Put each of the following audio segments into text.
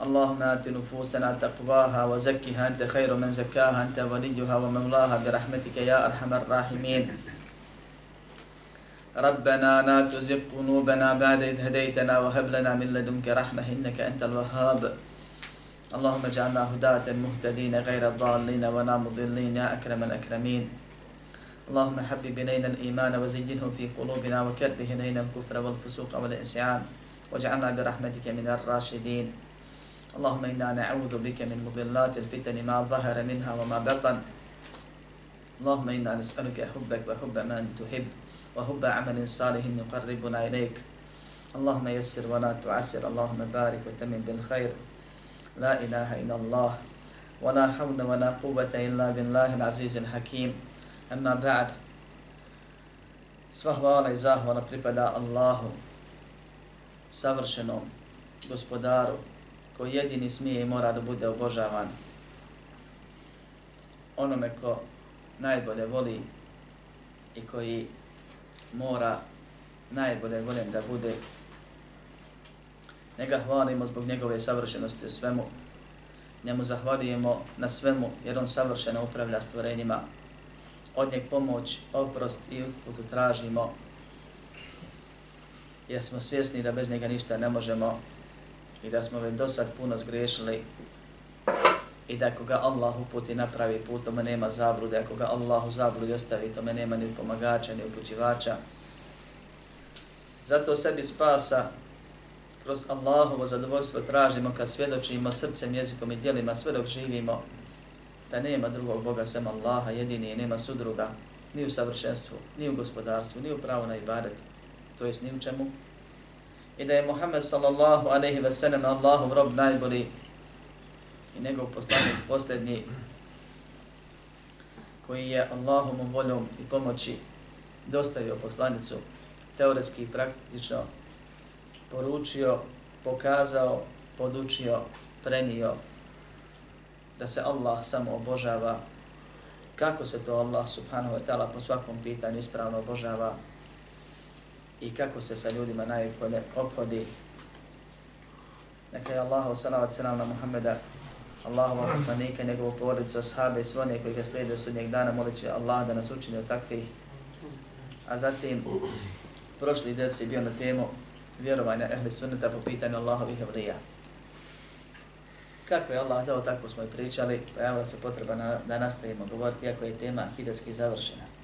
اللهم آت نفوسنا تقواها وزكها أنت خير من زكاها أنت وليها ومولاها برحمتك يا أرحم الراحمين. ربنا لا تزغ قلوبنا بعد إذ هديتنا وهب لنا من لدنك رحمة إنك أنت الوهاب. اللهم اجعلنا هداة مهتدين غير الضالين ولا مضلين يا أكرم الأكرمين. اللهم حبب إلينا الإيمان وزينه في قلوبنا وكره إلينا الكفر والفسوق والعصيان واجعلنا برحمتك من الراشدين. اللهم إنا نعوذ بك من مضلات الفتن ما ظهر منها وما بطن. اللهم إنا نسألك حبك وحب من تحب وحب عمل صالح يقربنا إليك. اللهم يسر ولا تعسر. اللهم بارك وتمن بالخير. لا إله إلا الله. ولا حول ولا قوة إلا بالله العزيز الحكيم. أما بعد Sva hvala i zahvala pripada Allahu, savršenom gospodaru, koji jedini smije i mora da bude obožavan onome ko najbolje voli i koji mora najbolje volim da bude. Njega hvalimo zbog njegove savršenosti u svemu. Njemu zahvaljujemo na svemu jer on savršeno upravlja stvorenjima. Od njeg pomoć, oprost i uputu tražimo jer smo svjesni da bez njega ništa ne možemo i da smo već do sad puno zgrešili i da ako ga Allah uputi napravi put, tome nema zablude, ako ga Allah u zabludi ostavi, tome nema ni pomagača, ni upućivača. Zato sebi spasa kroz Allahovo zadovoljstvo tražimo kad svjedočimo srcem, jezikom i dijelima sve dok živimo da nema drugog Boga sem Allaha, jedini i nema sudruga, ni u savršenstvu, ni u gospodarstvu, ni u pravo na ibadet, to jest ni u čemu, i da je Muhammed sallallahu alaihi ve sellem Allahov rob najbolji i njegov poslanik posljednji koji je Allahom voljom i pomoći dostavio poslanicu teoretski i praktično poručio, pokazao, podučio, prenio da se Allah samo obožava. Kako se to Allah subhanahu wa ta'ala po svakom pitanju ispravno obožava? I kako se sa ljudima najbolje obhodi. Neka je dakle, Allah salavat salam na Muhammeda, Allahova poslanika, njegovu porodicu, ashabe i sve koji ga slijedio sudnjeg dana, molit će Allah da nas učini od takvih. A zatim, prošli ders je bio na temu vjerovanja ehli sunneta po pitanju Allahovih evlija. Kako je Allah dao, tako smo i pričali, pa javila se potreba na, da nastavimo govoriti, iako je tema hideski završena.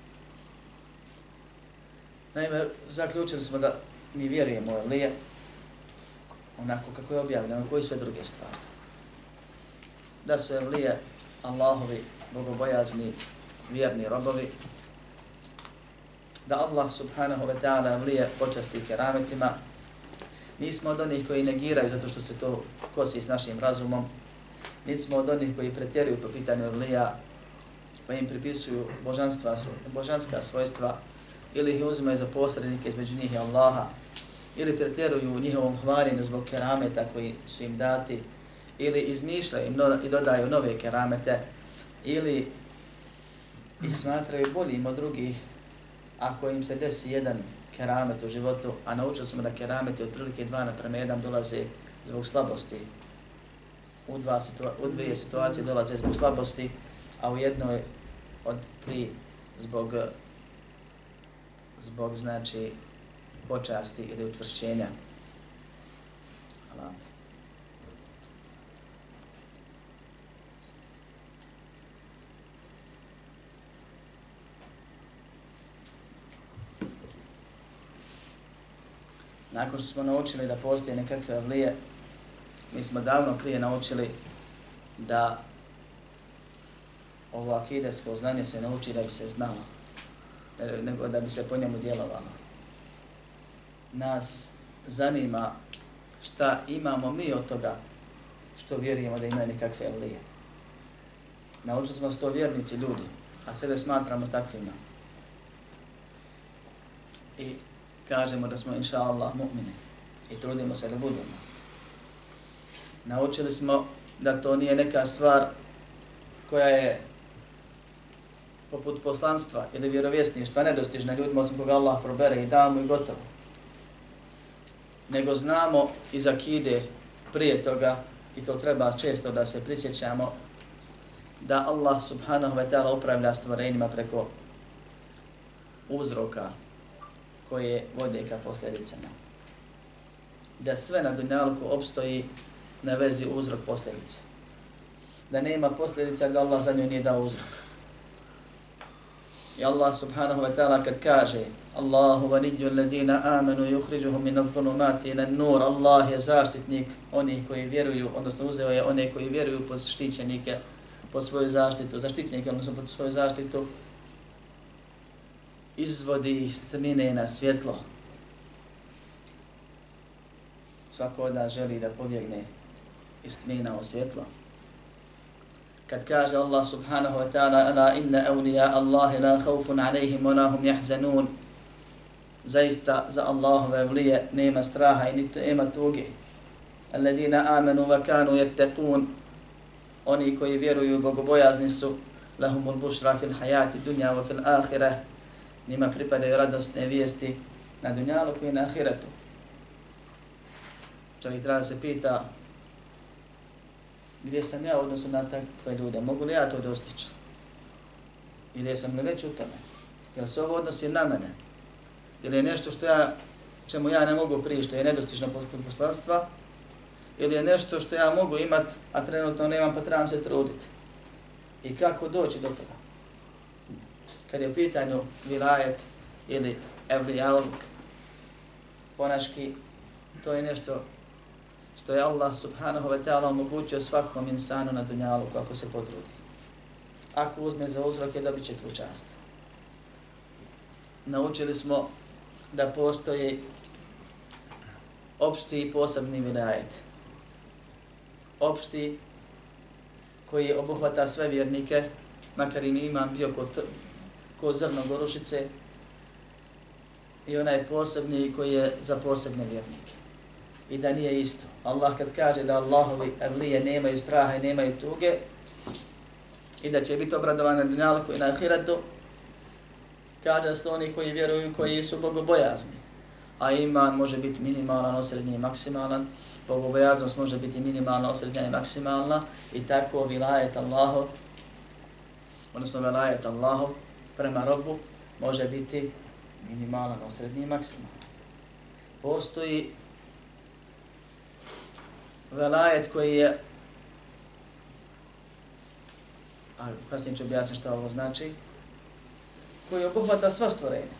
Naime, zaključili smo da mi vjerujemo u Elije onako kako je objavljeno, koji sve druge stvari. Da su Elije Allahovi bogobojazni, vjerni robovi, da Allah subhanahu wa ta'ala Elije počasti kerametima, nismo od onih koji negiraju zato što se to kosi s našim razumom, nismo od onih koji pretjeruju po pitanju Elija, pa im pripisuju božanstva, božanska svojstva, ili ih uzimaju za posrednike između njih i Allaha, ili pretjeruju u njihovom hvaljenju zbog kerameta koji su im dati, ili izmišljaju im i dodaju nove keramete, ili ih smatraju boljim od drugih ako im se desi jedan keramet u životu, a naučili smo da kerameti otprilike dva naprema jedan dolaze zbog slabosti. U, dva situa u dvije situacije dolaze zbog slabosti, a u jednoj od tri zbog zbog znači počasti ili utvršćenja. Hvala. Nakon što smo naučili da postoje nekakve vlije, mi smo davno prije naučili da ovo akidesko znanje se nauči da bi se znalo. E, nego da bi se po njemu djelovalo. Nas zanima šta imamo mi od toga što vjerujemo da imaju nekakve evlije. Naučili smo sto vjernici ljudi, a sebe smatramo takvima. I kažemo da smo inša Allah mu'mini i trudimo se da budemo. Naučili smo da to nije neka stvar koja je poput poslanstva ili vjerovjesništva nedostižna ljudima osim koga Allah probere i da mu i gotovo. Nego znamo iz akide prije toga i to treba često da se prisjećamo da Allah subhanahu wa ta'ala upravlja stvorenjima preko uzroka koje vode ka posljedicama. Da sve na dunjalku obstoji na vezi uzrok posljedice. Da nema posljedica da Allah za nju nije dao uzrok. I Allah subhanahu wa ta'ala kad kaže Allahu waliyyu alladhina amanu yukhrijuhum min adh-dhulumati ila an-nur. Allah je zaštitnik onih koji vjeruju, odnosno uzeo je one koji vjeruju pod štićenike, pod svoju zaštitu, zaštitnike, odnosno pod svoju zaštitu, izvodi iz tmine na svjetlo. Svako od nas želi da pobjegne iz tmina u svjetlo. Kad kaže Allah subhanahu wa ta'ala ala inna awliya Allahi la khawfun alayhim wa lahum yahzanun zaista za Allahove vlije nema straha i niti nema tuge. Alladina amanu wa kanu yattaqun oni koji vjeruju bogobojazni su lahumul bushra fil hayati dunya wa fil akhirah njima pripadaju radosne vijesti na dunjalu i na ahiretu. Čovjek treba se pita gdje sam ja odnosno na takve ljude, mogu li ja to dostići? Ili sam li već u tome? Jel se ovo odnosi na mene? Ili je nešto što ja, čemu ja ne mogu prije, što je nedostično poslanstva? Ili je nešto što ja mogu imat, a trenutno nemam, pa trebam se truditi? I kako doći do toga? kad je u pitanju vilajet ili evlijalog, ponaški, to je nešto što je Allah subhanahu wa ta'ala omogućio svakom insanu na dunjalu kako se potrudi. Ako uzme za uzroke, dobit će tu čast. Naučili smo da postoji opšti i posebni vilajet. Opšti koji obuhvata sve vjernike, makar im imam bio kod ko zrno gorušice i onaj posebni koji je za posebne vjernike. I da nije isto. Allah kad kaže da Allahovi evlije nemaju straha i nemaju tuge i da će biti obradovani na dunjalku i na ahiratu, kaže su oni koji vjeruju koji su bogobojazni. A iman može biti minimalan, osrednji i maksimalan. Bogobojaznost može biti minimalna, osrednja i maksimalna. I tako vilajet Allahov, odnosno vilajet Allahov, prema robu može biti minimalan, osrednji i maksimalan. Postoji velajet koji je a kasnije ću objasniti šta ovo znači, koji obuhvata sva stvorenja.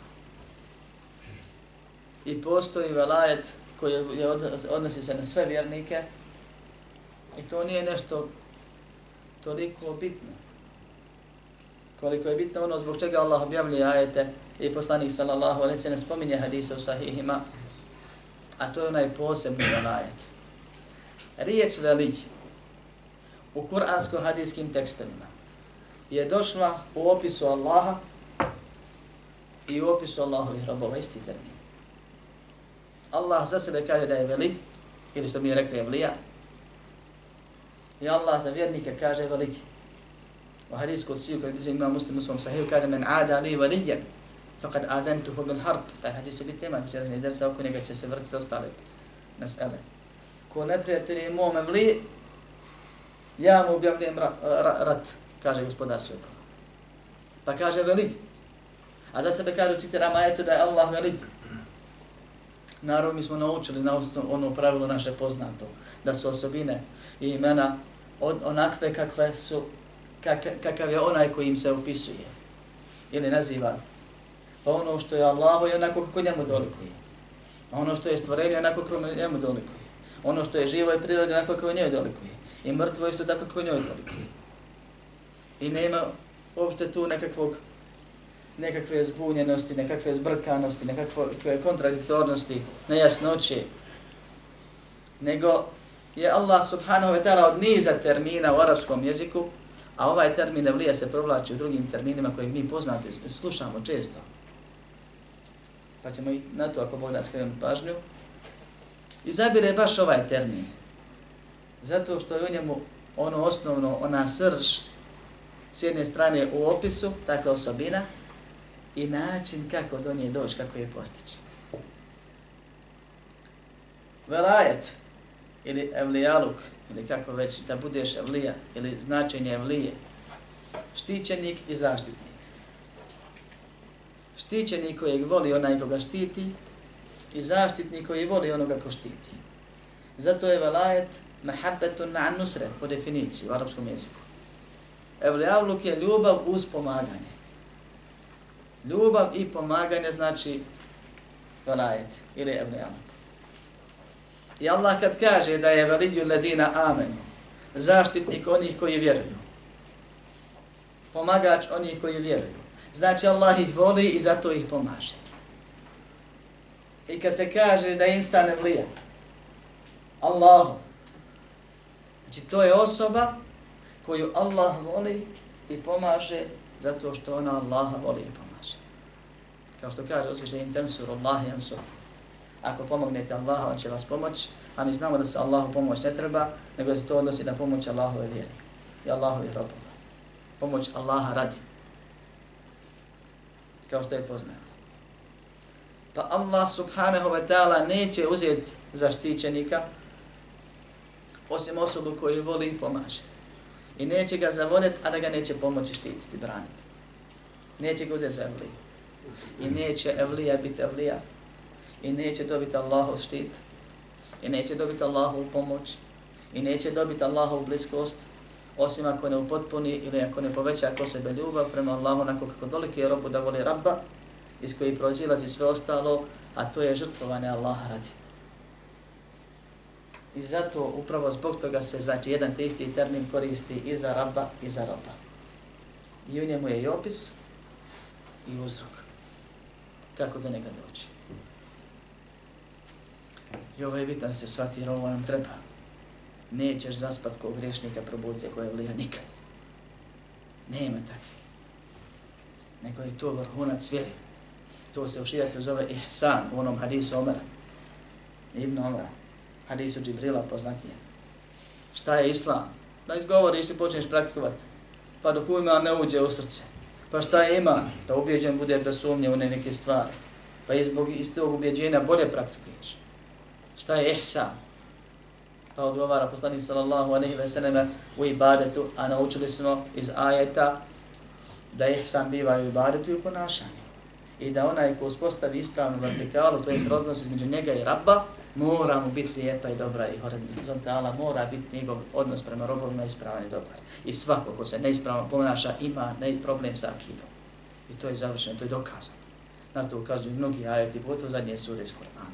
I postoji velajet koji je odnosi se na sve vjernike. I to nije nešto toliko bitno. Koliko je bitno ono zbog čega Allah objavljuje ajete i poslanik sallallahu alaihi sallam spominje hadise u sahihima, a to je onaj posebni velajet. Riječ veli u kuransko-hadijskim tekstovima je došla u opisu Allaha i u opisu Allahovih robova, isti termin. Allah za sebe kaže da je velik, ili što mi je rekli je vlija, i Allah za vjernike kaže veliki u hadijsku odsiju koji diže ima muslim u svom sahiju, kaže men ada li velijen, faqad adantuhu bil harb. Taj hadis će biti tema, večera dersa, oko njega će se vrtiti ostale mesele. Ko neprijatelj je mome vli, ja mu objavljujem ra, ra, rat, kaže gospodar svjetova. Pa kaže velid. A za sebe kaže citira ajetu da je Allah velid. Naravno, mi smo naučili na ono pravilo naše poznato, da su osobine i imena onakve kakve su kakav je onaj koji im se opisuje ili naziva. Pa ono što je Allahu je onako kako njemu dolikuje. A ono što je stvorenje onako kako njemu dolikuje. Ono što je živo je priroda onako kako njoj dolikuje. I mrtvo je isto tako kako njoj dolikuje. I nema uopšte tu nekakvog nekakve zbunjenosti, nekakve zbrkanosti, nekakve kontradiktornosti, nejasnoće. nego je Allah subhanahu wa ta'ala od niza termina u arapskom jeziku, a ovaj termin evlija se provlači u drugim terminima koji mi poznate, slušamo često. Pa ćemo i na to ako Bog da skrenuti pažnju. Izabire baš ovaj termin. Zato što je u njemu ono osnovno, ona srž s jedne strane u opisu, takva osobina, i način kako do nje doći, kako je postići. Velajet, ili evlijaluk, ili kako već da budeš evlija, ili značenje evlije, štićenik i zaštitnik. Štićenik kojeg voli onaj koga štiti i zaštitnik koji voli onoga ko štiti. Zato je velajet mahabbetun ma'an nusre po definiciji u arapskom jeziku. Evlijavluk je ljubav uz pomaganje. Ljubav i pomaganje znači velajet ili evlijavluk. I Allah kad kaže da je velidju ledina amenu, zaštitnik onih koji vjeruju, pomagač onih koji vjeruju, znači Allah ih voli i zato ih pomaže. I kad se kaže da insan ne vlija. Allahu, znači to je osoba koju Allah voli i pomaže zato što ona Allaha voli i pomaže. Kao što kaže uzviše intensur Allah i ansur. Ako pomognete Allaha, on će vas pomoći, a mi znamo da se Allahu pomoć ne treba, nego se to odnosi na pomoć Allahove vjeri i Allahove robova. Pomoć Allaha radi. Kao što je poznato. Pa Allah subhanahu wa ta'ala neće uzeti zaštićenika osim osobu koju voli i pomaže. I neće ga zavoljeti, a da ga neće pomoći štititi, braniti. Neće ga uzeti za evliju. I neće evlija biti evlija. I neće dobiti Allahov štit. I neće dobiti Allahovu pomoć. I neće dobiti Allahovu bliskost. Osim ako ne upotpuni ili ako ne poveća ako sebe ljubav prema Allahu onako kako dolike je robu da voli rabba iz koji prozilazi sve ostalo, a to je žrtvovanje Allaha radi. I zato upravo zbog toga se znači jedan te isti termin koristi i za rabba i za roba. I u njemu je i opis i uzrok. Kako do njega doći. I ovo je bitno da se shvati jer ovo nam treba. Nećeš zaspat kog grešnika probudze koje je vlija nikad. Nema takvih. Nego je to vrhunac vjeri. To se u šijatu zove ihsan u onom hadisu Omara. Ibn Omara hadisu Džibrila poznatije. Šta je islam? Da izgovoriš i počneš praktikovati. Pa dok ima ne uđe u srce. Pa šta je ima? Da ubjeđen bude da sumnje u ne neke stvari. Pa izbog iz tog ubjeđenja bolje praktikuješ. Šta je ihsan? Pa odgovara poslanik sallallahu aleyhi ve selleme u ibadetu, a naučili smo iz ajeta da ihsan biva u ibadetu i u ponašanju. I da onaj ko uspostavi ispravnu vertikalu, to je odnos između njega i rabba, mora mu biti lijepa i dobra i horizontala, mora biti njegov odnos prema robovima ispravan i dobar. I svako ko se neispravno ponaša ima ne problem sa akidom. I to je završeno, to je dokazano. Na to ukazuju mnogi ajeti, pogotovo zadnje sure iz Korana.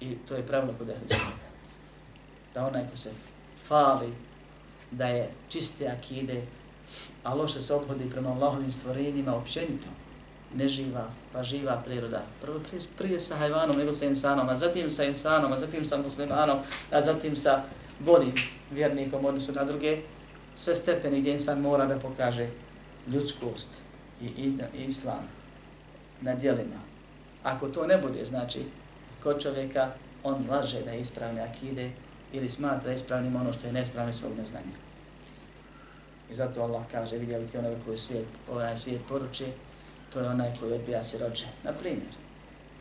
I to je pravilo kod Ehlizmata. Da onaj ko se fali da je čiste akide, a loše se obhodi prema Allahovim stvorenjima općenito, neživa, pa živa priroda. Prvo prije, prije sa hajvanom, nego sa insanom, a zatim sa insanom, a zatim sa muslimanom, a zatim sa boljim vjernikom odnosu na druge, sve stepeni gdje insan mora da pokaže ljudskost i, i, i islam na dijelima. Ako to ne bude, znači, kod čovjeka on laže da je ispravne akide ili smatra ispravnim ono što je nespravno svog neznanja. I zato Allah kaže, vidjeli ti onoga koji svijet, ovaj svijet poruči, to je onaj koji odbija siroče. Na primjer,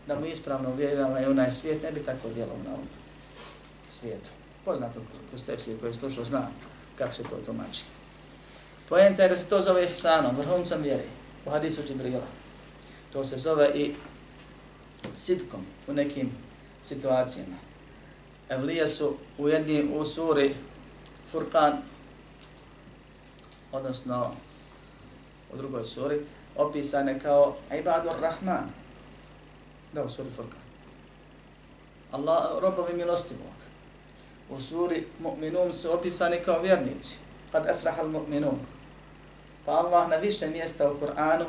da mu ispravno uvjerujemo je onaj svijet ne bi tako djelao na ovom svijetu. Poznato kroz tefsir koji slušao zna kako se to tumači. Poenta je da se to zove ihsanom, vrhuncom vjeri, u hadisu Džibrila. To se zove i sitkom u nekim situacijama. Evlije su u jedni u suri Furkan, odnosno u drugoj suri, opisane kao ibadur rahman. Da, u suri Furkan. Allah, robovi milostivog. U suri mu'minun su opisani kao vjernici. Kad efrahal mu'minun. Pa Allah na više mjesta u Kur'anu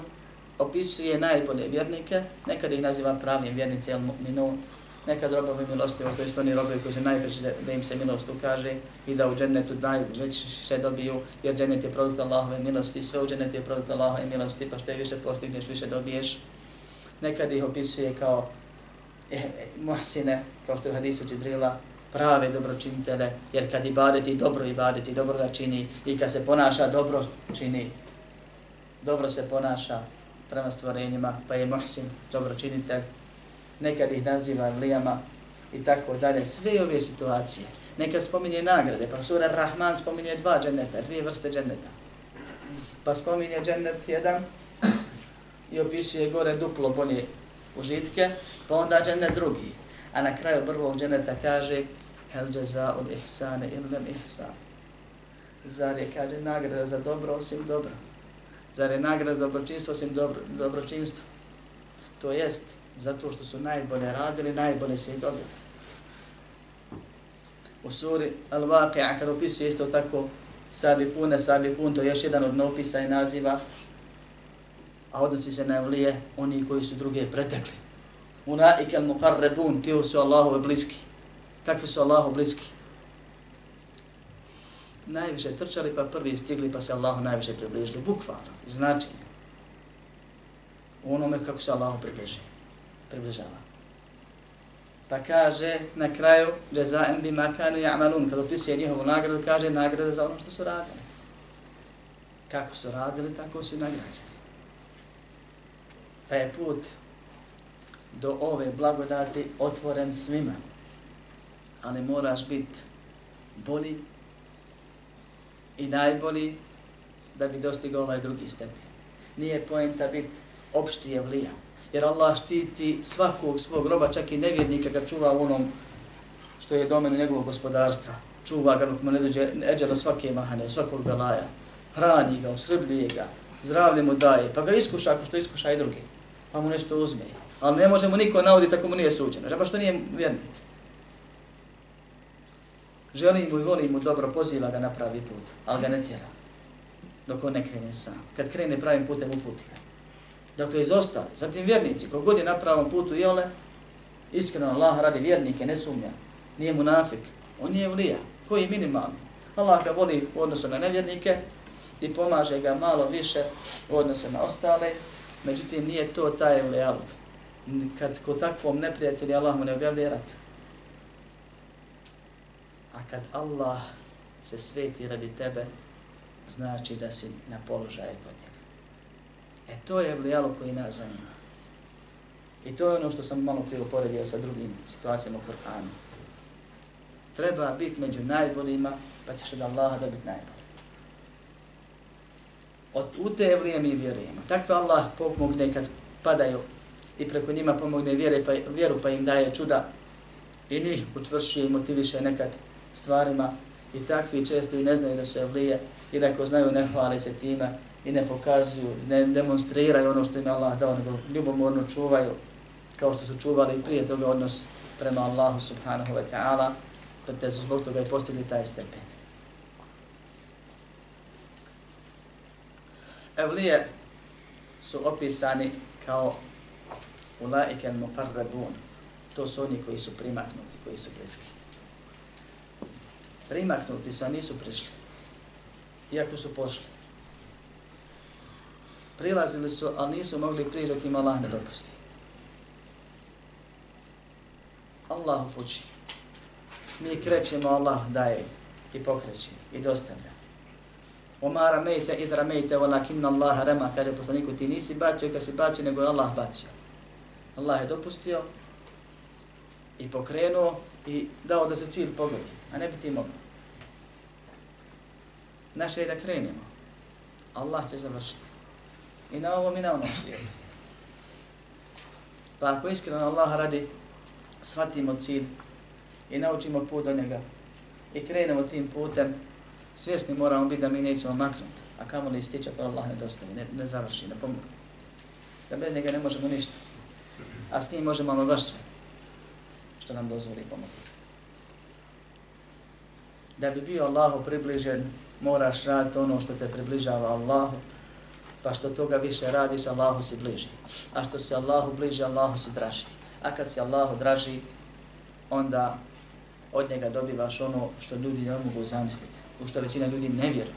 opisuje najbolje vjernike, nekada ih naziva pravim vjernici, al mu'minun, nekad robovi milostivo, to jest oni robovi koji su najveći da, da im se milost ukaže i da u džennetu najveće sve dobiju, jer džennet je produkt Allahove milosti, sve u džennetu je produkt Allahove milosti, pa što je više postigneš, više dobiješ. Nekad ih opisuje kao eh, eh, muhsine, kao što je u hadisu Džibrila, prave dobročinitele, jer kad ibadeti dobro ibadeti, dobro ga čini i kad se ponaša dobro čini, dobro se ponaša prema stvorenjima, pa je muhsin dobročinitelj, nekad ih naziva lijama i tako dalje. Sve ove situacije, nekad spominje nagrade, pa sura Rahman spominje dva dženeta, dvije vrste dženeta. Pa spominje dženet jedan i opisuje gore duplo bolje užitke, pa onda dženet drugi. A na kraju prvog dženneta kaže hel jaza od ihsane ilem ihsan. Zar je, kaže, nagrada za dobro osim dobro. Zar je nagrada za dobročinstvo osim dobro, dobročinstvo? To jest, zato što su najbolje radili, najbolje se i dobili. U suri Al-Waqi'a, kada opisuje isto tako sabi pune, sabi pun, to je još jedan od opisa i naziva, a odnosi se na evlije, oni koji su druge pretekli. Unaike al-muqarrabun, ti su Allahove bliski. Kakvi su Allahu bliski? Najviše trčali, pa prvi stigli, pa se Allahu najviše približili. Bukvalno, znači. U onome kako se Allahu približili približava. Pa kaže na kraju jazaa'an bima kanu ya'malun, kad opisuje njihovu nagradu, kaže nagrada za ono što su radili. Kako su radili, tako su nagrađeni. Pa je put do ove blagodati otvoren svima. Ali moraš biti bolji i najbolji da bi dostigao ovaj drugi stepen. Nije poenta biti opšti evlija jer Allah štiti svakog svog roba, čak i nevjernika ga čuva u onom što je domenu njegovog gospodarstva. Čuva ga dok mu ne dođe eđa svake mahane, svakog belaja. Hrani ga, usrbljuje ga, zdravlje mu daje, pa ga iskuša ako što iskuša i drugi. Pa mu nešto uzme. Ali ne može mu niko nauditi ako mu nije suđeno. Žaba što nije vjernik. Želi mu i voli mu dobro, poziva ga na pravi put, ali ga ne tjera. Dok on ne krene sam. Kad krene pravim putem, uputi ga. Dakle, izostali. Zatim vjernici, kogod je na pravom putu jele, iskreno Allah radi vjernike, ne sumnja. Nije munafik. On je vlija. Koji je minimalni? Allah ga voli u odnosu na nevjernike i pomaže ga malo više u odnosu na ostale. Međutim, nije to taj vlijalog. Kad ko takvom neprijatelji Allah mu ne objavlja rat. A kad Allah se sveti radi tebe, znači da si na položaju kod. E to je vlijalo koji nas zanima. I to je ono što sam malo prije uporedio sa drugim situacijama u Kur'anu. Treba biti među najboljima, pa ćeš od Allaha da biti najbolji. Od, u te vlije mi vjerujemo. Takve Allah pomogne kad padaju i preko njima pomogne vjere, pa, vjeru pa im daje čuda i njih učvršuje i motiviše nekad stvarima i takvi često i ne znaju da su evlije i ako znaju ne hvale se time i ne pokazuju, ne demonstriraju ono što im Allah dao, nego ljubomorno čuvaju, kao što su čuvali i prije toga odnos prema Allahu subhanahu wa ta'ala, pa te su zbog toga i postigli taj stepen. Evlije su opisani kao ulaike muqarrabun. To su oni koji su primaknuti, koji su bliski. Primaknuti su, a nisu prišli. Iako su pošli prilazili su, ali nisu mogli prije dok im Allah ne dopusti. Allah upući. Mi krećemo, Allah daje i pokreći i dostavlja. Oma ramejte id ramejte, walakin Allah rema, kaže poslaniku, ti nisi bacio kad si bacio, nego je Allah bacio. Allah je dopustio i pokrenuo i dao da se cilj pogodi, a ne bi ti mogao. Naše je da krenemo. Allah će završiti i na ovom i na onom svijetu. Pa ako iskreno Allah radi, shvatimo cilj i naučimo put do njega i krenemo tim putem, svjesni moramo biti da mi nećemo maknuti, a kamo li ističe ako Allah ne dostavi, ne, ne završi, ne pomogu. Da bez njega ne možemo ništa, a s njim možemo ono baš sve, što nam dozvoli pomoći. Da bi bio Allahu približen, moraš raditi ono što te približava Allahu, pa što toga više radiš, Allahu si bliži. A što se Allahu bliži, Allahu si draži. A kad si Allahu draži, onda od njega dobivaš ono što ljudi ne mogu zamisliti, u što većina ljudi ne vjeruje.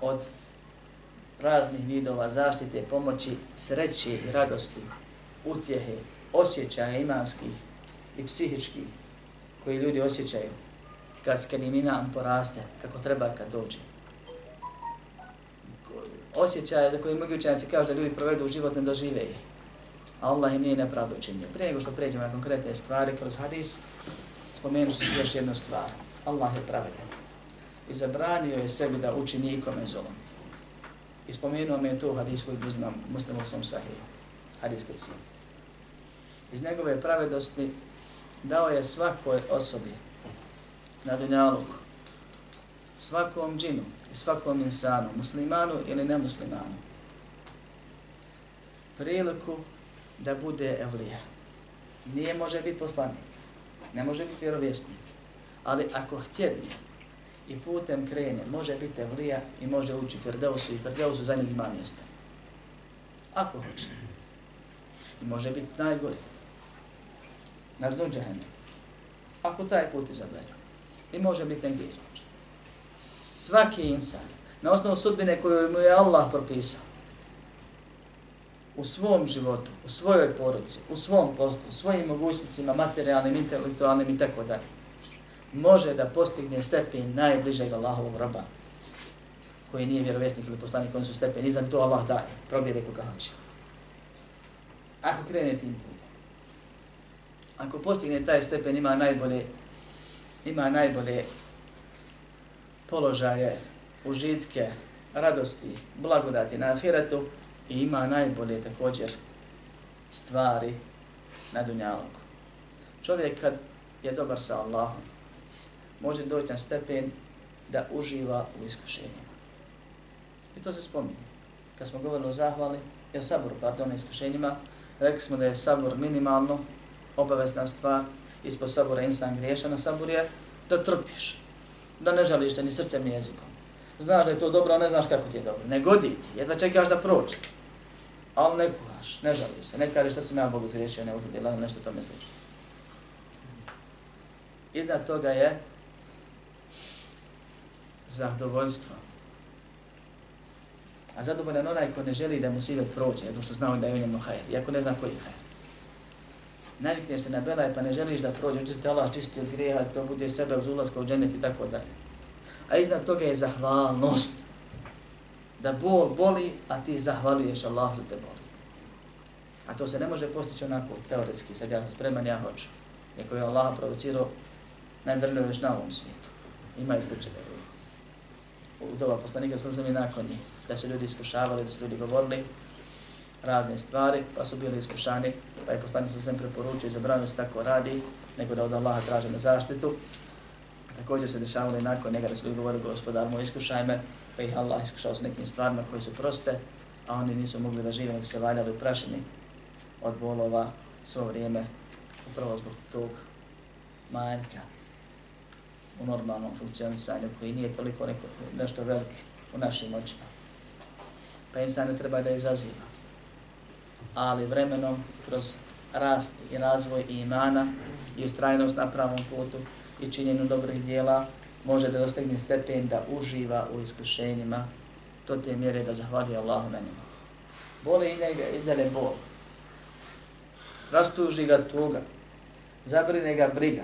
Od raznih vidova zaštite, pomoći, sreće i radosti, utjehe, osjećaja imanskih i psihičkih koji ljudi osjećaju kad, kad poraste, kako treba kad dođe. Osjećaje za koje mnogi učenjaci kažu da ljudi provedu u život ne dožive ih. A Allah im nije nepravdu učinio. Prije nego što pređemo na konkretne stvari kroz hadis, spomenut ću još jednu stvar. Allah je pravedan. I zabranio je sebi da uči nikome zulom. I spomenuo mi je to hadis koji uzimam muslimu sam sahiju. Hadis kod si. Iz njegove pravednosti dao je svakoj osobi na dunjaluku, svakom džinu svakom insanu, muslimanu ili nemuslimanu, priliku da bude evlija. Nije može biti poslanik, ne može biti vjerovjesnik, ali ako htjedni i putem krene, može biti evlija i može ući u Ferdeusu i Ferdeusu za njeg ima mjesta. Ako hoće. I može biti najgori. Na dnu džahene. Ako taj put izabere. i može biti negdje između. Svaki insan, na osnovu sudbine koju mu je Allah propisao, u svom životu, u svojoj porodici, u svom poslu, u svojim mogućnicima, materijalnim, intelektualnim i tako dalje, može da postigne stepen najbližeg Allahovog roba, koji nije vjerovjesnik ili poslanik, oni su stepen, iznad to Allah daje, probjede koga hoće. Ako krene tim putem, ako postigne taj stepen, ima najbolje ima najbolje položaje, užitke, radosti, blagodati na ahiretu i ima najbolje također stvari na dunjalogu. Čovjek kad je dobar sa Allahom, može doći na stepen da uživa u iskušenjima. I to se spominje. Kad smo govorili o zahvali, o saboru, pardon, iskušenjima, rekli smo da je sabor minimalno obavezna stvar, ispod sabora insan griješan, na sabor je da trpiš, da ne žališ te ni srcem ni jezikom. Znaš da je to dobro, a ne znaš kako ti je dobro. Ne godi ti, jedva čekaš da prođe. Ali ne kuhaš, ne žališ se, ne kažeš što sam ja Bogu zriješio, ne utrbila, ili nešto to misliš. Iznad toga je zadovoljstvo. A zadovoljan onaj ko ne želi da mu sivet prođe, zato što zna da je u njemu hajr, iako ne zna koji je hajr navikneš se na belaj pa ne želiš da prođe, uđe te Allah čisti od grijeha, to bude sebe uz ulazka u dženet i tako dalje. A iznad toga je zahvalnost. Da bol boli, a ti zahvaljuješ Allah što te boli. A to se ne može postići onako teoretski, sad ja sam spreman, ja hoću. Neko je Allah provocirao, najdrljio još na ovom svijetu. Imaju slučaje. U doba poslanika sam sam i nakon njih, da su ljudi iskušavali, da su ljudi govorili, razne stvari, pa su bili iskušani, pa je poslanik sa svem preporučio i zabranio se tako radi, nego da od Allaha traže na zaštitu. Također se dešavalo i nakon njega da su govorili gospodar moj iskušaj me, pa ih Allah iskušao s nekim stvarima koji su proste, a oni nisu mogli da žive, nego se valjali u prašini od bolova svo vrijeme, upravo zbog tog manjka u normalnom funkcionisanju koji nije toliko neko, nešto velik u našim očima. Pa insan ne treba da izaziva ali vremenom kroz rast i razvoj i imana i ustrajnost na pravom putu i činjenju dobrih dijela može da dostegne stepen da uživa u iskušenjima do te mjere da zahvali Allahu na njima. Boli i njega i dele bol. Rastuži ga tuga. Zabrine ga briga.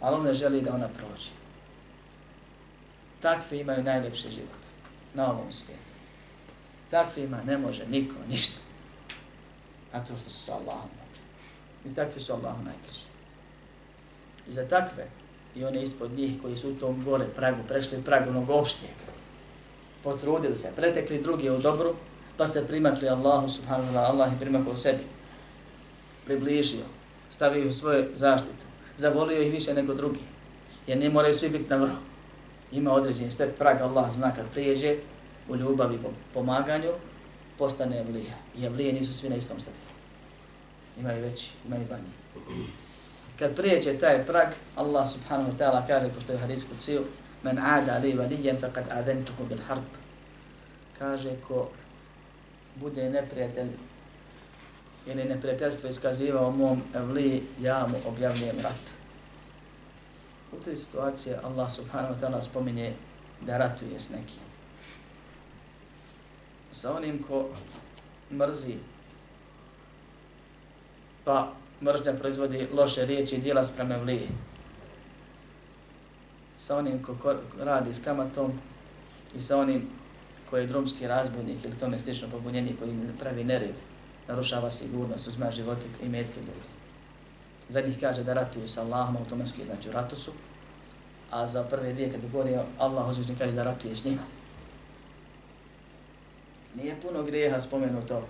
Ali on ne želi da ona prođe. Takvi imaju najljepši život na ovom svijetu. Takvima ne može niko ništa a to što su sa Allahom. I takvi su Allahu najbliži. I za takve, i one ispod njih koji su u tom gore pragu, prešli prag onog opštijeg, potrudili se, pretekli drugi u dobru, pa se primakli Allahu subhanahu wa Allah i primakao sebi. Približio, stavio u svoju zaštitu, zavolio ih više nego drugi, jer ne moraju svi biti na vrhu. Ima određeni step prag, Allah zna kad prijeđe u ljubavi i pomaganju, postane evlija. I evlije nisu svi na istom stepenu. Imaju veći, imaju banji. Kad prijeće taj prag, Allah subhanahu wa ta'ala kaže, ko što je hadis kod men ada li valijen faqad adentuhu bil harb. Kaže, ko bude neprijatelj ili neprijateljstvo iskazivao mom evliji, ja mu objavljujem rat. U toj situacije Allah subhanahu wa ta'ala spominje da ratuje s nekim. Sa onim ko mrzi, pa mržnja proizvodi loše riječi i dijela spreme vlije. Sa onim ko radi s kamatom i sa onim koji je drumski razbudnik ili tome slično pobunjenik koji pravi nered, narušava sigurnost, uzma živote i metke ljudi. Za njih kaže da ratuju sa Allahom, automatski znači u ratu su, a za prve dvije kategorije Allah uzvišnji kaže da ratuje s njima. Nije puno grijeha spomenuto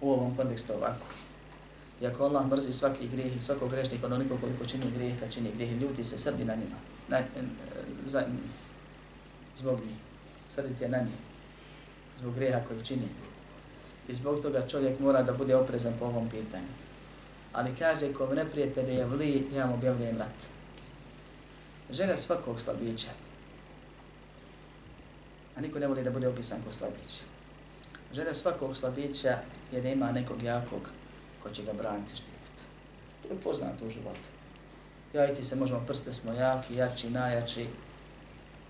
u ovom kontekstu ovako. Iako Allah mrzi svaki grijeh i svakog grešnika onoliko koliko čini grijeh, kad čini grijeh, ljuti se, srdi na njima, na, e, za, zbog njih, srditi je na njih, zbog grijeha koji čini. I zbog toga čovjek mora da bude oprezan po ovom pitanju. Ali kaže, ko neprijatelj je vli, ja mu objavljujem rat. Želja svakog slabića. A niko ne voli da bude opisan ko slabić. Želja svakog slabića je da ima nekog jakog ko će ga braniti štititi. To je poznato u životu. Ja i ti se možemo prste smo jaki, jači, najjači,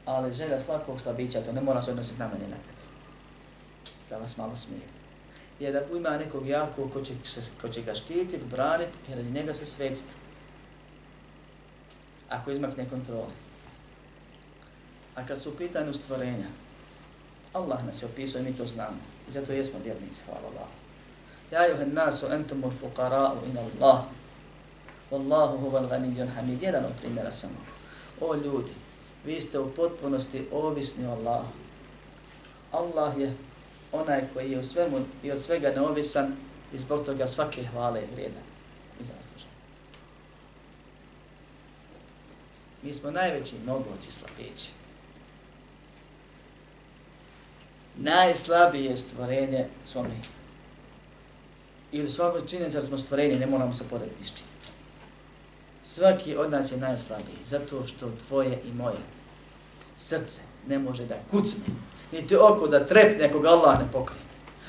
ali želja svakog slabića, to ne mora se odnositi na mene na tebe. Da vas malo smiri je da ima nekog jakog ko će, se, ko će ga štititi, braniti i radi njega se svetiti. Ako izmakne kontroli. A kad su u pitanju stvorenja, Allah nas je opisao i mi to znamo. I zato jesmo vjernici, hvala Allah. Ja juhe nasu entumul fukara'u in Allah. Wallahu huval ganiđan hamid. Jedan od primjera samo. O ljudi, vi ste u potpunosti ovisni o Allahu. Allah je onaj koji je u svemu i od svega neovisan i zbog toga svake hvale je vrijedan i zaslužen. Mi smo najveći mogući slabići. Najslabije stvorenje smo mi. I u svakom činjenica smo stvorenje, ne moramo se porediti šti. Svaki od nas je najslabiji, zato što tvoje i moje srce ne može da kucne niti oko da trepne ako ga Allah ne pokrije.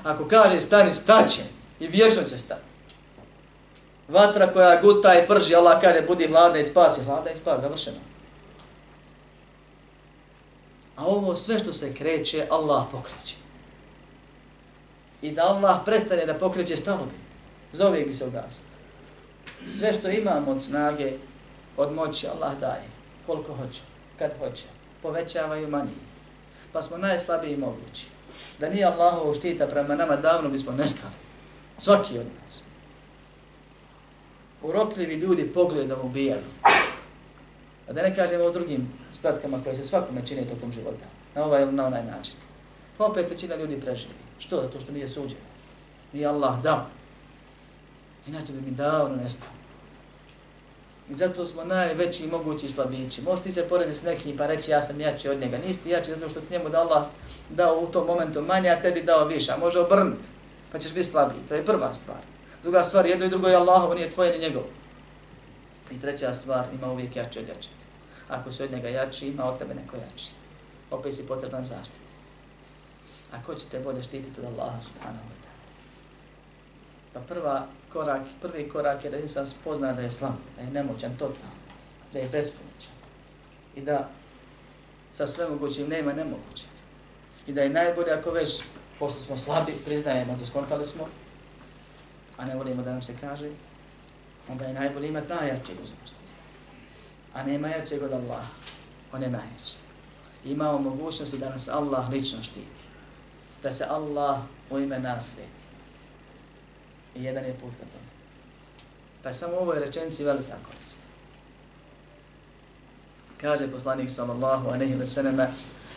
Ako kaže stani, staće i vječno će stati. Vatra koja guta i prži, Allah kaže budi hladna i spasi. Hladna i spasi, završeno. A ovo sve što se kreće, Allah pokreće. I da Allah prestane da pokreće, stalo bi. Zove bi se ugasio. Sve što imamo od snage, od moći, Allah daje. Koliko hoće, kad hoće. Povećavaju manije pa smo najslabiji mogući. Da nije Allahovo štita prema nama, davno bismo nestali. Svaki od nas. Urokljivi ljudi pogledom ubijaju. A da ne kažemo o drugim spratkama koje se svakome čine tokom života. Na ovaj ili na onaj način. Pa opet većina ljudi preživi. Što? Zato što nije suđeno. Nije Allah dao. Inače bi mi davno nestao. I zato smo najveći mogući slabići. Možeš ti se porediti s nekim pa reći ja sam jači od njega. Nisi ti jači zato što ti njemu da Allah dao u tom momentu manje, a tebi dao više. A može obrnuti, pa ćeš biti slabiji. To je prva stvar. Druga stvar, jedno i drugo je Allahovo, nije tvoje ni njegovo. I treća stvar, ima uvijek jači od jačeg. Ako se od njega jači, ima od tebe neko jači. Opet si potreban zaštiti. A ko će te bolje štititi od Allaha subhanahu wa ta'ala? Pa prva korak, prvi korak je da insan spozna da je slab, da je nemoćan totalno, da je bespomoćan i da sa svemogućim nema nemogućeg. I da je najbolje ako već, pošto smo slabi, priznajemo da skontali smo, a ne volimo da nam se kaže, onda je najbolje imati najjačeg uzvrstiti. A nema jačeg od Allah, on je najjači. Imamo mogućnosti da nas Allah lično štiti. Da se Allah u ime nas sveti. I jedan je put ka tome. Pa samo ovo je rečenci velika korist. Kaže poslanik sallallahu aleyhi ve selleme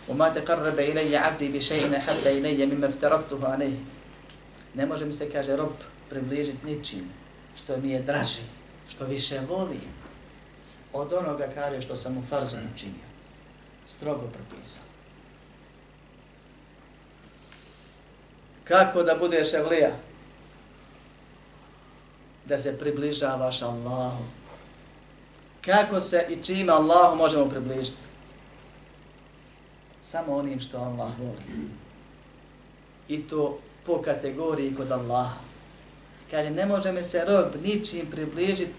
وما تقرب إلي عبدي بشيء أحب إلي مما افترضته عليه Ne može mi se, kaže, rob približiti ničim što mi je draži, što više volim od onoga, kaže, što sam u farzu učinio. Strogo propisao. Kako da budeš evlija? da se približavaš Allahu. Kako se i čime Allahu možemo približiti? Samo onim što Allah voli. I to po kategoriji kod Allaha. Kaže, ne može mi se rob ničim približiti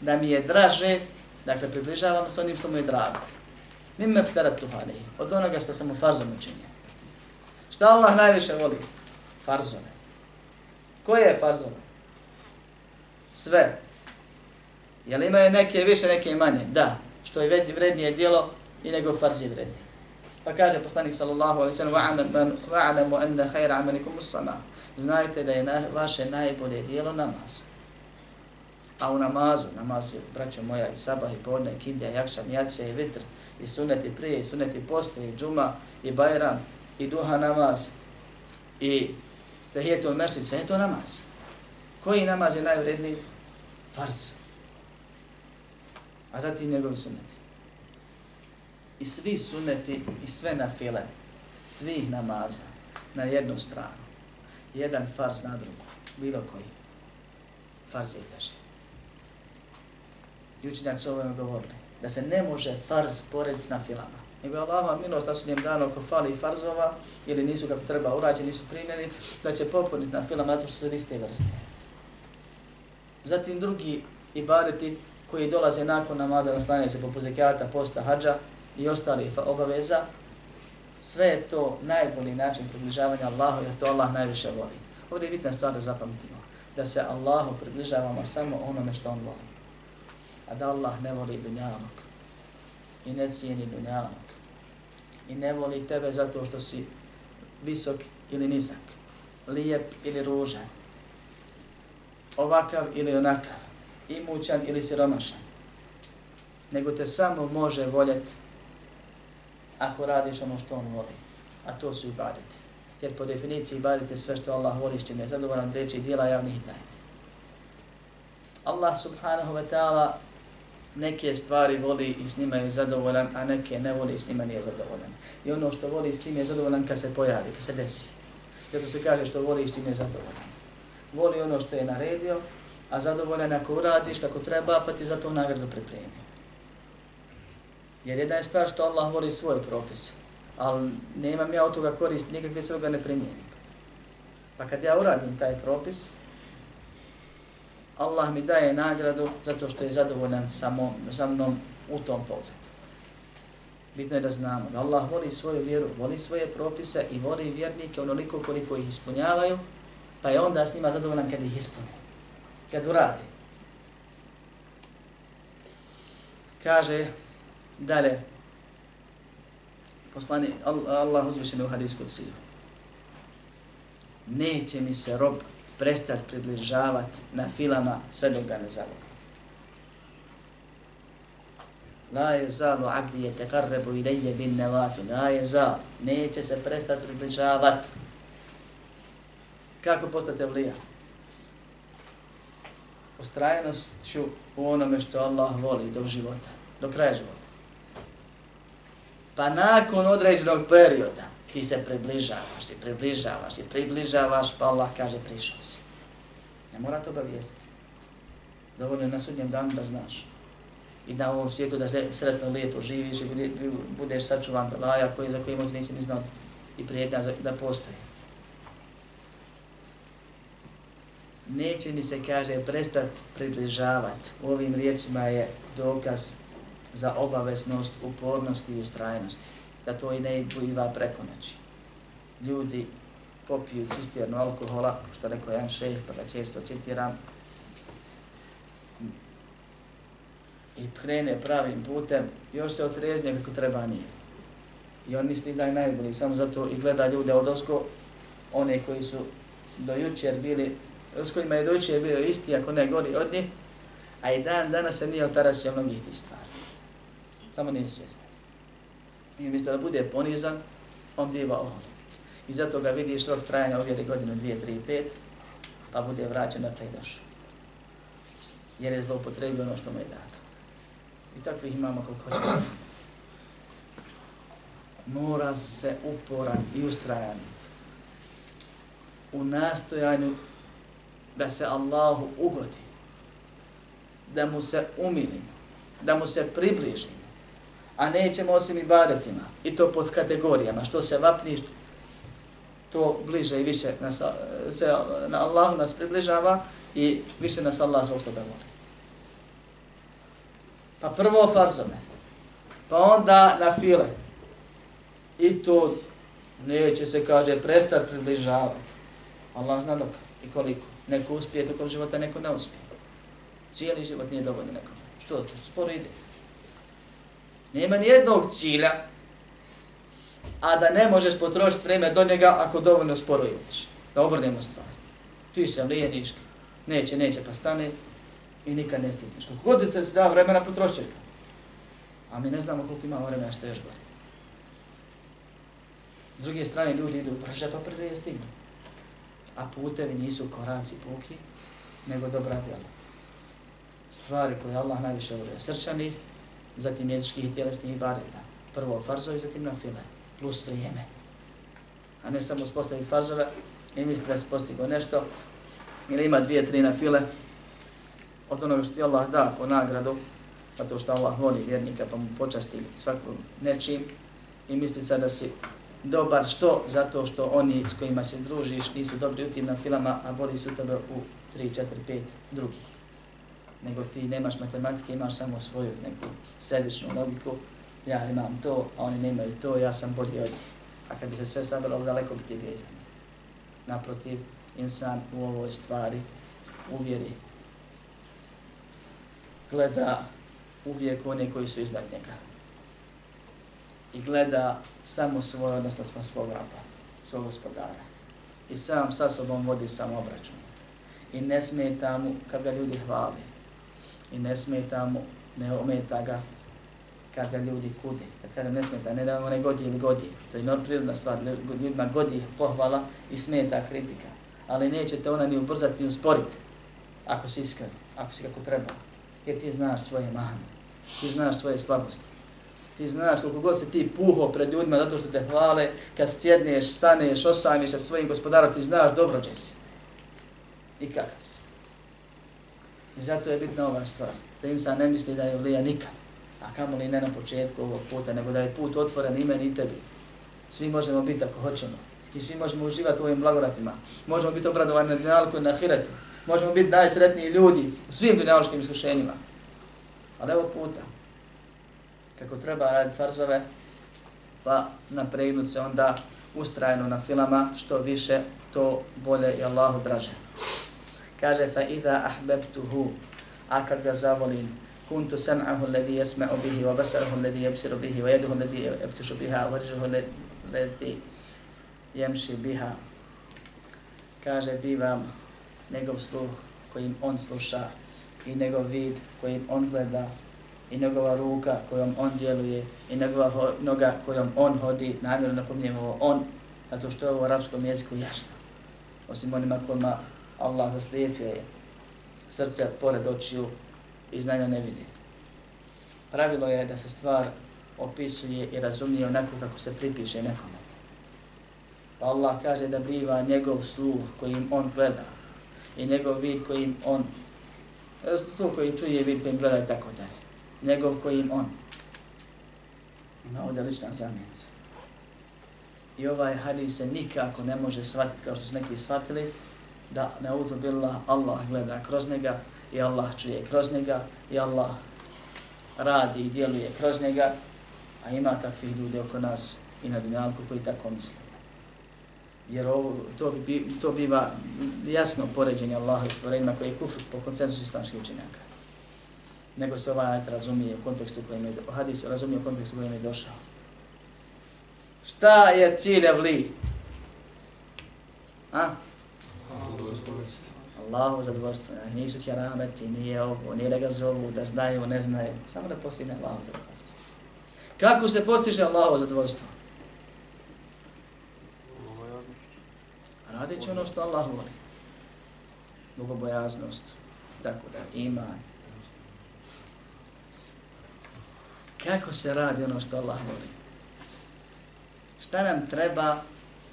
da mi je draže, dakle, približavam se onim što mu je drago. Mim me ftarat tuhani, od onoga što sam mu farzom učinio. Šta Allah najviše voli? Farzone. Koje je farzone? Sve. Jel imaju neke više, neke manje? Da. Što je vrednije dijelo i nego farz je vrednije. Pa kaže poslanik sallallahu alaihi sallam wa'alamu anna khayra amalikum us-salah. Znajte da je na, vaše najbolje dijelo namaz. A u namazu, namaz je, braćo moja, i sabah, i podne, i kindija, i jakšan, i jacija, i vitr, i sunet, i prije, i sunet, i poste, i džuma, i bajram, i duha namaz, i tehijetul mešti, sve je to namaz. Koji namaz je najvredniji? Farz. A zatim njegovi suneti. I svi suneti i sve na file, svih namaza, na jednu stranu. Jedan farz na drugu, bilo koji. Farz je teži. I učinjaci su ovome govorili da se ne može farz porediti s nafilama. Nego je Allahova milost da su njem dano ako fali farzova ili nisu kako treba urađeni, nisu primjeni, da će popuniti na filama zato što su iste vrste. Zatim drugi ibadeti koji dolaze nakon namaza na se poput zekijata, posta, hađa i ostali obaveza, sve je to najbolji način približavanja Allahu jer to Allah najviše voli. Ovdje je bitna stvar da zapamtimo, da se Allahu približavamo samo onome što On voli. A da Allah ne voli dunjalog i ne cijeni dunjalog i ne voli tebe zato što si visok ili nizak, lijep ili ružan, ovakav ili onakav, imućan ili siromašan, nego te samo može voljeti ako radiš ono što on voli, a to su ibadeti. Jer po definiciji ibadete sve što Allah voli, s čime je zadovoljan reći dijela javnih tajni. Allah subhanahu wa ta'ala neke stvari voli i s njima je zadovoljan, a neke ne voli i s njima nije zadovoljan. I ono što voli s tim je zadovoljan kad se pojavi, kad se desi. Zato se kaže što voli i s tim je zadovoljan. Voli ono što je naredio, a zadovoljan ako uradiš kako treba, pa ti za to nagradu pripremi. Jer jedna je stvar što Allah voli svoj propis, ali nemam ja od toga koristi, nikakve svoga ne primijenim. Pa kad ja uradim taj propis, Allah mi daje nagradu zato što je zadovoljan samo, sa mnom u tom pogledu. Bitno je da znamo da Allah voli svoju vjeru, voli svoje propise i voli vjernike onoliko koliko ih ispunjavaju, pa je onda s njima zadovoljan kad ih ispune, kad urade. Kaže dalje, poslani Allah uzvišeni u hadijsku cilju. Neće mi se rob prestati približavati na filama sve dok ga ne zavoli. La je zalu abdi je tekarrebu i bin nevafi. La je zal. Neće se prestati približavati. Kako postate vlija? Ustrajenost ću u onome što Allah voli do života, do kraja života. Pa nakon određenog perioda, ti se približavaš, ti približavaš, ti približavaš, pa Allah kaže prišao si. Ne mora to obavijestiti. Dovoljno je na sudnjem danu da znaš. I da u ovom svijetu da sretno lijepo živiš i budeš sačuvan belaja koji, za koji možda nisi ni znao i prijedna da postoji. Neće mi se, kaže, prestat približavati. U ovim riječima je dokaz za obaveznost, upornosti i ustrajnosti da to i ne biva preko noći. Ljudi popiju cisternu alkohola, što rekao jedan šeh, pa ga često citiram, i krene pravim putem, još se otreznje kako treba nije. I on misli da je najbolji, samo zato i gleda ljude od osko, one koji su do jučer bili, s kojima je do jučer bio isti, ako ne gori od njih, a i dan danas se nije otarasio mnogih tih stvari. Samo nije svjestan i umjesto da bude ponizan, on biva ohol. I zato ga vidiš rok trajanja ovjeri godinu, dvije, tri, pet, pa bude vraćan dakle i došao. Jer je zloupotrebio ono što mu je dato. I takvih imamo koliko hoćemo. Mora se uporan i ustrajan u nastojanju da se Allahu ugodi, da mu se umili, da mu se približi, a nećemo osim ibadetima. I to pod kategorijama, što se vapni, što... to bliže i više nas, se na Allahu nas približava i više nas Allah zbog toga voli. Pa prvo farzome, pa onda na file. I to neće se, kaže, prestar približavati. Allah zna dok i koliko. Neko uspije tokom života, neko ne uspije. Cijeli život nije dovoljno nekom. Što? To što sporo ide. Nema ni jednog cilja, a da ne možeš potrošiti vreme do njega ako dovoljno sporo ideš. Da obrnemo stvari. Ti se lijeniš, neće, neće, pa stane i nikad ne stigneš. Koliko god se da vremena potrošiti A mi ne znamo koliko ima vremena što je još gore. S druge strane ljudi idu brže pa prve stignu. A putevi nisu koraci puki, nego dobra djela. Stvari koje Allah najviše volio srčani, zatim jezičkih i tjelesnih ibadeta. Prvo farzovi, zatim na file, plus vrijeme. A ne samo uspostaviti farzove i misli da se postigo nešto, ili ima dvije, tri na file, od onoga što ti Allah da po nagradu, zato što Allah voli vjernika pa mu počasti svakom nečim i misli sad da si dobar što? Zato što oni s kojima se družiš nisu dobri u tim na filama, a boli su tebe u 3, 4, 5 drugih. Nego ti nemaš matematike, imaš samo svoju neku sebičnu logiku. Ja imam to, a oni nemaju to, ja sam bolji od njih. A kad bi se sve sabralo, daleko bi ti bio iza Naprotiv, insan u ovoj stvari uvjeri. Gleda uvijek one koji su iznad njega i gleda samo svoje, odnosno smo svog rapa, svog gospodara. I sam sa sobom vodi samo obračun. I ne smeta mu kad ga ljudi hvali. I ne smeta mu, ne ometa ga kad ga ljudi kude. Kad kažem ne smeta, ne da mu ne godi ili godi. To je prirodna stvar. Ljudima godi pohvala i smeta kritika. Ali nećete ona ni ubrzati ni usporiti ako si iskren, ako si kako treba. Jer ti znaš svoje mane, ti znaš svoje slabosti ti znaš koliko god se ti puho pred ljudima zato što te hvale, kad sjedneš, staneš, osamiš sa svojim gospodarom, ti znaš dobro će si. I kakav si. I zato je bitna ova stvar, da insan ne misli da je vlija nikad, a kamo ni ne na početku ovog puta, nego da je put otvoren i meni i tebi. Svi možemo biti ako hoćemo. I svi možemo uživati u ovim blagodatima. Možemo biti obradovani na dinalku i na hiretu. Možemo biti najsretniji ljudi u svim dinaloškim iskušenjima. Ali evo puta, kako treba raditi farzove, pa napregnut se onda ustrajno na filama, što više, to bolje i Allahu draže. Kaže, fa idha ahbebtuhu, a kad ga zavolim, kuntu sam'ahu alladhi yasma'u bihi wa basarahu alladhi yabsiru bihi wa yaduhu alladhi yabtishu biha wa rajluhu alladhi jemši biha. Kaže, bivam njegov sluh kojim on sluša i njegov vid kojim on gleda i njegova ruka kojom on djeluje i njegova noga kojom on hodi, namjerno napominjem ovo on, zato što je ovo u arapskom jeziku jasno. Osim onima kojima Allah zaslijepio je srce pored očiju i znanja ne vidi. Pravilo je da se stvar opisuje i razumije onako kako se pripiše nekome. Pa Allah kaže da biva njegov sluh kojim on gleda i njegov vid kojim on sluh koji čuje vid kojim gleda i tako dalje njegov kojim on. Ima ovdje lična zamjenica. I ovaj hadis se nikako ne može shvatiti kao što su neki shvatili, da ne udubila Allah gleda kroz njega i Allah čuje kroz njega i Allah radi i djeluje kroz njega, a ima takvih ljudi oko nas i na dunjalku koji tako misle. Jer ovo, to, bi, to biva jasno poređenje Allaha i stvorenjima koji je kufr po koncensusu islamskih učenjaka nego se ovaj ajet razumije u kontekstu kojim je, hadis razumije u kontekstu kojim je došao. Šta je cilj evli? A? Allahu zadovoljstvo. Nisu kerameti, nije ovo, nije da ga zovu, da znaju, ne znaju. Samo da postigne Allahu zadovoljstvo. Kako se postiže Allahu zadovoljstvo? Radit ono što Allah voli. Bogobojaznost, tako da, iman, kako se radi ono što Allah voli. Šta nam treba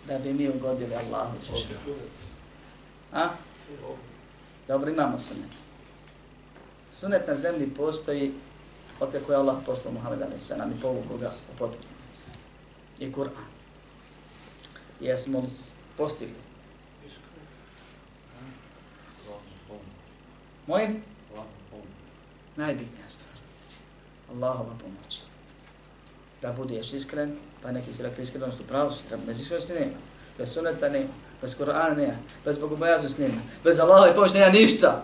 da bi mi ugodili Allahu zvišeno? A? Dobro, imamo sunet. Sunet na zemlji postoji od kako je Allah poslao Muhammed Ali Sanam i povuku ga u potpuno. I Kur'an. Jesmo postigli? Molim? Najbitnija stvar. Allahova pomoć. Da budeš iskren, pa neki si rekli iskrenost u da bez iskrenosti nema. Bez suneta nema. Bez Korana nema. Bez bogobojaznost nema. Bez Allahove pomoći nema ništa.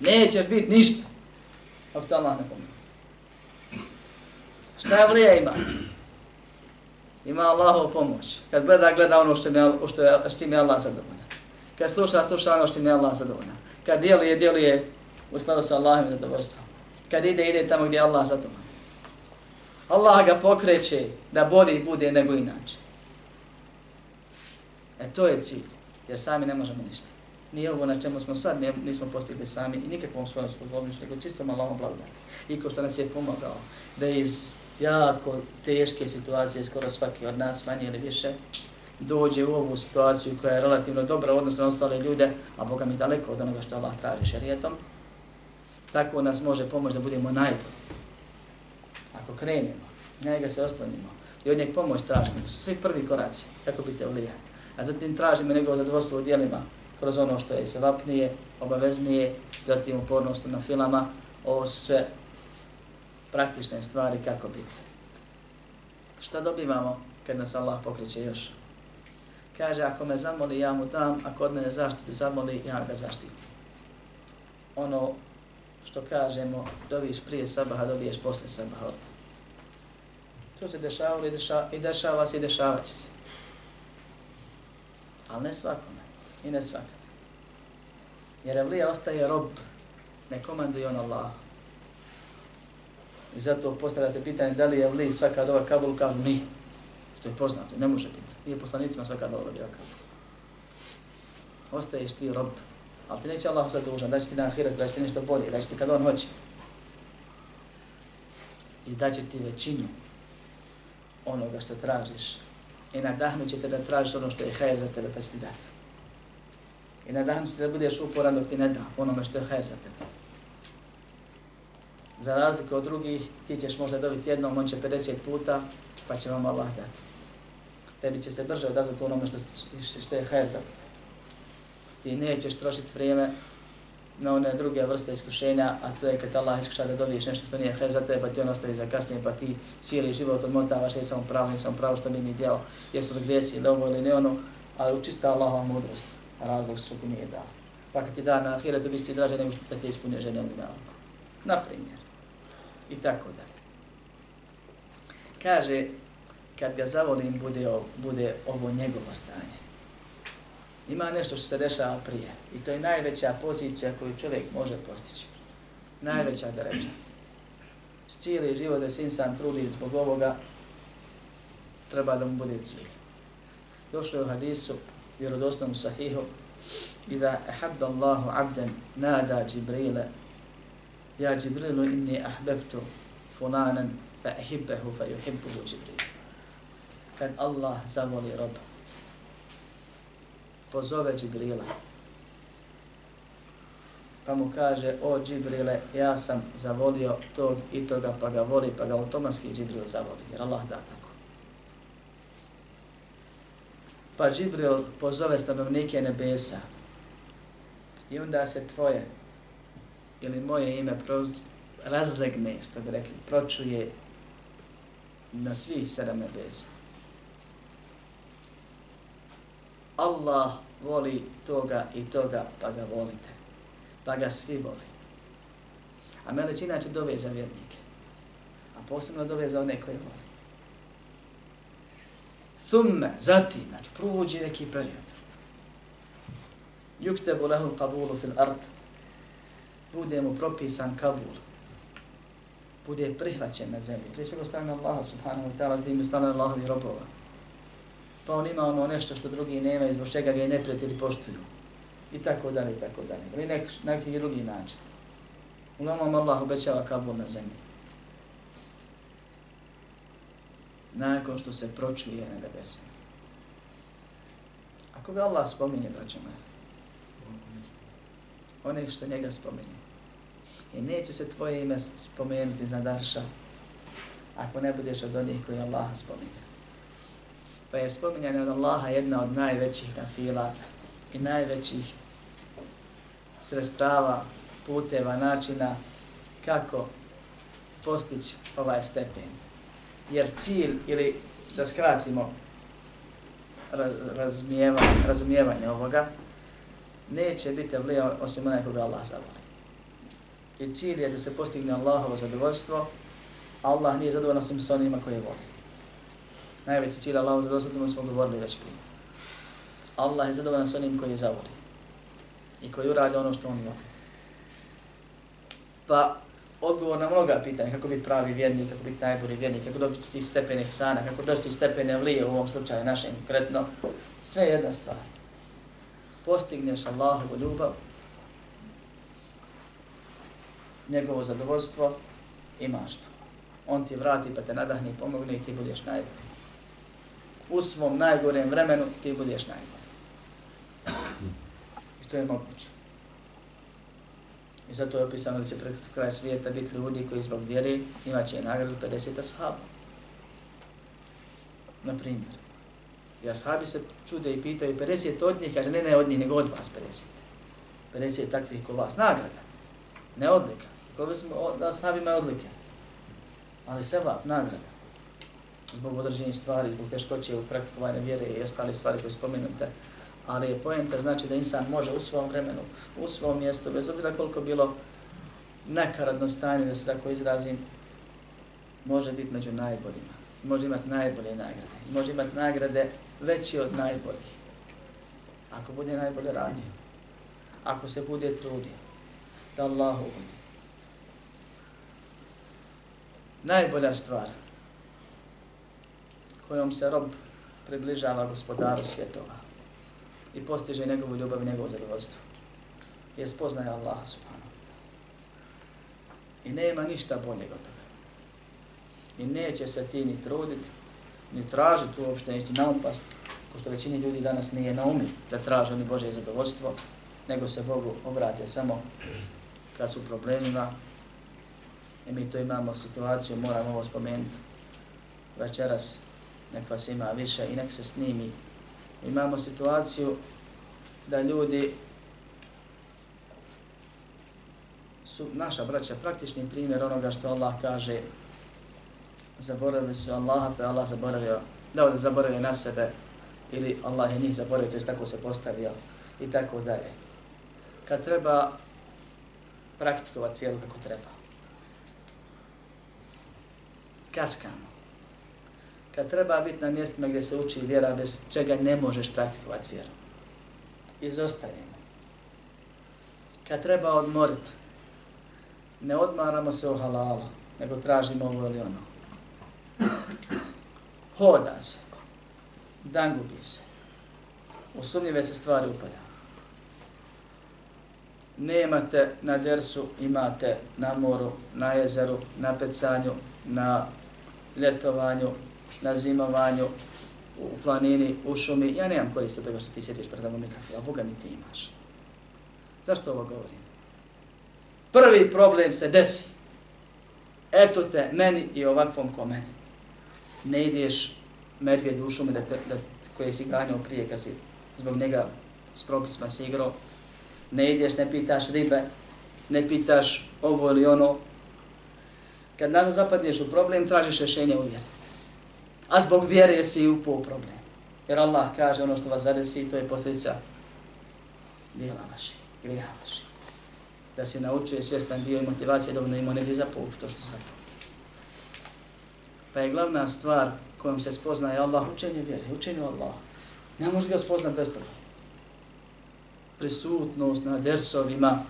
Nećeš biti ništa. Ako te Allah ne pomoći. Šta je vlija ima? Ima Allahov pomoć. Kad gleda, gleda ono što je, što što je Allah zadovoljan. Kad sluša, sluša ono što je Allah zadovoljan. Kad djeluje, djeluje u skladu sa Allahom zadovoljstvom. Kad ide, ide tamo gdje Allah zadovoljan. Allah ga pokreće da bolji bude nego inače. E to je cilj, jer sami ne možemo ništa. Nije ovo na čemu smo sad, ne, nismo postigli sami i nikakvom svojom sposobnošću, nego čisto malo blagodati. I ko što nas je pomogao da iz jako teške situacije, skoro svaki od nas, manje ili više, dođe u ovu situaciju koja je relativno dobra odnosno na ostale ljude, a Boga mi daleko od onoga što Allah traži šarijetom, tako nas može pomoći da budemo najbolji. Ako krenemo, njega se ostavimo i od njeg pomoć tražimo, to su svi prvi koraci, kako biste te. A zatim tražimo njegovo zadovoljstvo u dijelima kroz ono što je sevapnije, obaveznije, zatim upornost na filama, ovo su sve praktične stvari kako biti. Šta dobivamo kad nas Allah pokreće još? Kaže, ako me zamoli, ja mu dam, ako od mene zaštitu zamoli, ja ga zaštitim. Ono što kažemo, dobiješ prije sabaha, dobiješ posle sabaha. To se dešava i deša, i dešava se i dešavat će se. Ali ne svakome i ne svakad. Jer Evlija ostaje rob, ne komanduje on Allah. I zato postavlja se pitanje da li je Evlija svaka dova Kabul, kažu nije. To je poznato, ne može biti. Nije poslanicima svaka dova bila Kabul. Ostaješ ti rob, ali ti neće Allah ostati dužan, da će ti na ahiret, da će ti nešto bolje, da će ti kad on hoće. I da će ti većinu onoga što tražiš. I nadahnut će te da tražiš ono što je hajr za tebe, pa će ti dati. I nadahnut će te da budeš uporan dok ti ne da onome što je hajr za tebe. Za razliku od drugih, ti ćeš možda dobiti jednom, on će 50 puta, pa će vam Allah dati. Tebi će se brže odazvati onome što, što je hajr za tebe. Ti nećeš trošiti vrijeme na one druge vrste iskušenja, a to je kad Allah iskuša da dobiješ nešto što nije hajr za tebe, pa ti on ostavi za kasnije, pa ti cijeli život odmotavaš, je samo pravo, nisam pravo što mi ni djelo, jesu li gdje si, ili ovo ili ne ono, ali učista Allahova mudrost, razlog što ti nije dao. Pa kad ti da na ahiretu, bi ti draže nego što da ti ispunio želje onim nalako. Naprimjer. I tako dalje. Kaže, kad ga zavolim, bude, bude ovo njegovo stanje ima nešto što se dešava prije. I to je najveća pozicija koju čovjek može postići. Najveća da reče. Cijeli život da se insan trudi zbog ovoga, treba da mu bude cilj. Došlo je u hadisu, vjerodosnom sahihu, i da Allahu abden nada Džibrile, ja Džibrilu inni ahbebtu funanan fa ahibbehu fa yuhibbuhu Džibrilu. Kad Allah zavoli roba, pozove Džibrila. Pa mu kaže, o Džibrile, ja sam zavolio tog i toga, pa ga voli, pa ga automatski Džibril zavoli, jer Allah da tako. Pa Džibril pozove stanovnike nebesa i onda se tvoje ili moje ime razlegne, što bi rekli, pročuje na svih sedam nebesa. Allah voli toga i toga, pa ga volite. Pa ga svi voli. A meleć inače dove za vjernike. A posebno dove za one koje voli. Thumme, zatim, znači, prođe neki period. Yuktebu lehu kabulu fil art. Bude mu propisan kabul. Bude prihvaćen na zemlji. Prije svega stane Allah subhanahu wa ta'ala, zdi mi stane Allahovi robova pa on ima ono nešto što drugi nema i zbog čega ga i neprijatelji poštuju. I tako dalje, i tako dalje. Ili nek, neki drugi način. Uglavnom Allah obećava Kabul na zemlji. Nakon što se pročuje na nebesima. Ako ga Allah spominje, braćo moje, one što njega spominje, i neće se tvoje ime spomenuti za darša, ako ne budeš od onih koji Allah spominje. Pa je spominjanje od Allaha jedna od najvećih nafila i najvećih sredstava, puteva, načina kako postići ovaj stepen. Jer cilj, ili da skratimo razmijeva, razumijevanje ovoga, neće biti vlija osim onaj koga Allah zavoli. I cilj je da se postigne Allahovo zadovoljstvo, Allah nije zadovoljan osim s onima koje voli. Najveći cilj za zadovoljstvo, smo govorili već prije. Allah je zadovoljan s onim koji zavoli i koji uradi ono što on voli. Pa odgovor na mnoga pitanja, kako biti pravi vjernik, kako biti najbolji vjernik, kako dobiti ti stepene ihsana, kako dosti stepene vlije u ovom slučaju našem konkretno, sve je jedna stvar. Postigneš Allahovu ljubav, njegovo zadovoljstvo, imaš to. On ti vrati pa te nadahne i pomogne i ti budeš najbolji. U svom najgorem vremenu ti budeš najbolji. I to je moguće. I zato je opisano da će pred kraj svijeta biti ljudi koji zbog vjere imat će nagradu 50 ashaba. Na primjer. I ashabi se čude i pitaju 50 od njih, kaže ne ne od njih, nego od vas 50. 50 takvih ko vas. Nagrada. Ne odlika. Koga smo da ashabi imaju odlike. Ali seba, nagrada. Zbog određenih stvari, zbog teškoće u praktikovanju vjere i ostale stvari koje spomenute, ali je poenta znači da insan može u svom vremenu, u svom mjestu, bez obzira koliko bilo nakaradno stanje, da se tako izrazim, može biti među najboljima. Može imati najbolje nagrade. Može imati nagrade veći od najboljih. Ako bude najbolje radio. Ako se bude trudio. Da Allah ugodi. Najbolja stvar kojom se rob približava gospodaru svjetova i postiže njegovu ljubav i njegovo zadovoljstvo. Je spoznaje Allah subhanahu wa ta'ala. I nema ništa boljeg od toga. I neće se ti ni truditi, ni tražiti uopšte, niti naupast, ko što većini ljudi danas nije na umi da traže oni Bože zadovoljstvo, nego se Bogu obrate samo kad su problemima. I mi to imamo situaciju, moram ovo spomenuti večeras, nek vas ima više i nek se snimi imamo situaciju da ljudi su naša braća praktični primjer onoga što Allah kaže zaboravili su Allaha pa Allah zaboravio da on zaboravio na sebe ili Allah je njih zaboravio, to je tako se postavio i tako dalje. Kad treba praktikovati vjeru kako treba. Kaskamo kad treba biti na mjestima gdje se uči vjera, bez čega ne možeš praktikovati vjeru. Izostajemo. Kad treba odmoriti, ne odmaramo se o halalu, nego tražimo ovo ili ono. Hoda se, dan gubi se, u sumnjive se stvari upada. Nemate na dersu, imate na moru, na jezeru, na pecanju, na ljetovanju, na zimovanju, u planini, u šumi, ja nemam koriste toga što ti sjetiš predavno nikakve, a Boga mi ti imaš. Zašto ovo govorim? Prvi problem se desi. Eto te, meni i ovakvom ko meni. Ne ideš medvjed u šumi da te, da, koje si ganjao prije kad si zbog njega s propisma si igrao. Ne ideš, ne pitaš ribe, ne pitaš ovo ili ono. Kad nada zapadneš u problem, tražiš rješenje u vjeri a zbog vjere si upao u problem. Jer Allah kaže ono što vas zadesi, to je posljedica dijela vaši, grija vaši. Da se naučuje svjestan bio i motivacija da ono ima negdje za pol, što što se Pa je glavna stvar kojom se spoznaje Allah, učenje vjere, učenje Allah. Ne može ga spoznat bez toga. Prisutnost na dersovima,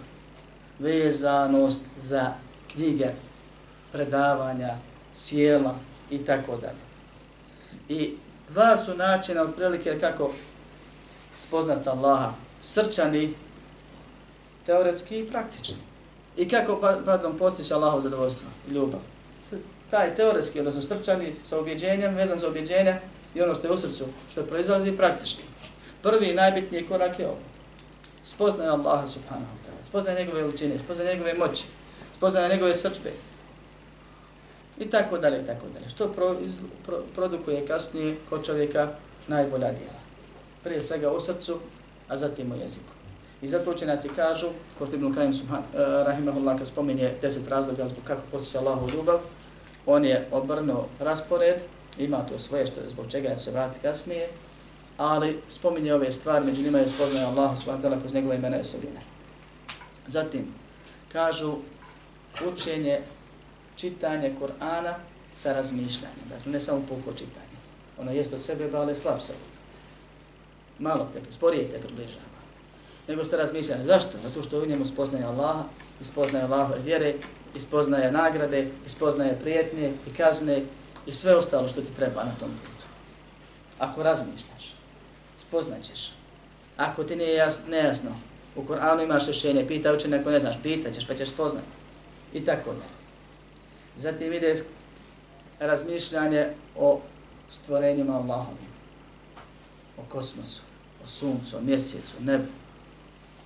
vezanost za knjige, predavanja, sjela i tako dalje. I dva su načina otprilike kako spoznat Allaha. Srčani, teoretski i praktični. I kako, pa, pardon, postići Allahov zadovoljstvo ljubav. Taj teoretski, odnosno srčani, sa objeđenjem, vezan za objeđenje i ono što je u srcu, što proizlazi praktični. Prvi i najbitniji korak je ovo. Spoznaje Allaha subhanahu wa ta'ala. spoznaje njegove veličine, spoznaje njegove moći, spoznaje njegove srčbe, i tako dalje, i tako dalje. Što pro, iz, pro, produkuje kasnije kod čovjeka najbolja djela. Prije svega u srcu, a zatim u jeziku. I zato učenjaci kažu, ko što Ibn Kajim uh, eh, Rahimahullah kad spominje deset razloga zbog kako posjeća Allahu ljubav, on je obrnuo raspored, ima to svoje što zbog čega će se vratiti kasnije, ali spominje ove stvari, među njima je spoznaje Allah subhanahu kroz njegove imena i osobine. Zatim, kažu učenje, čitanje Kur'ana sa razmišljanjem. Dakle, ne samo puko čitanje. Ono jest od sebe, ali slab sebe. Malo te, sporije te približava. Nego se razmišljanje. Zašto? Zato što u njemu spoznaje Allaha, ispoznaje Allahove vjere, ispoznaje nagrade, ispoznaje prijetnje i kazne i sve ostalo što ti treba na tom putu. Ako razmišljaš, spoznaćeš. Ako ti nije jasno, nejasno, u Koranu imaš rješenje, pita učenje ako ne znaš, pitaćeš pa ćeš spoznati. I tako dalje. Zatim ide razmišljanje o stvorenjima Allahovim, o kosmosu, o suncu, o mjesecu, o nebu,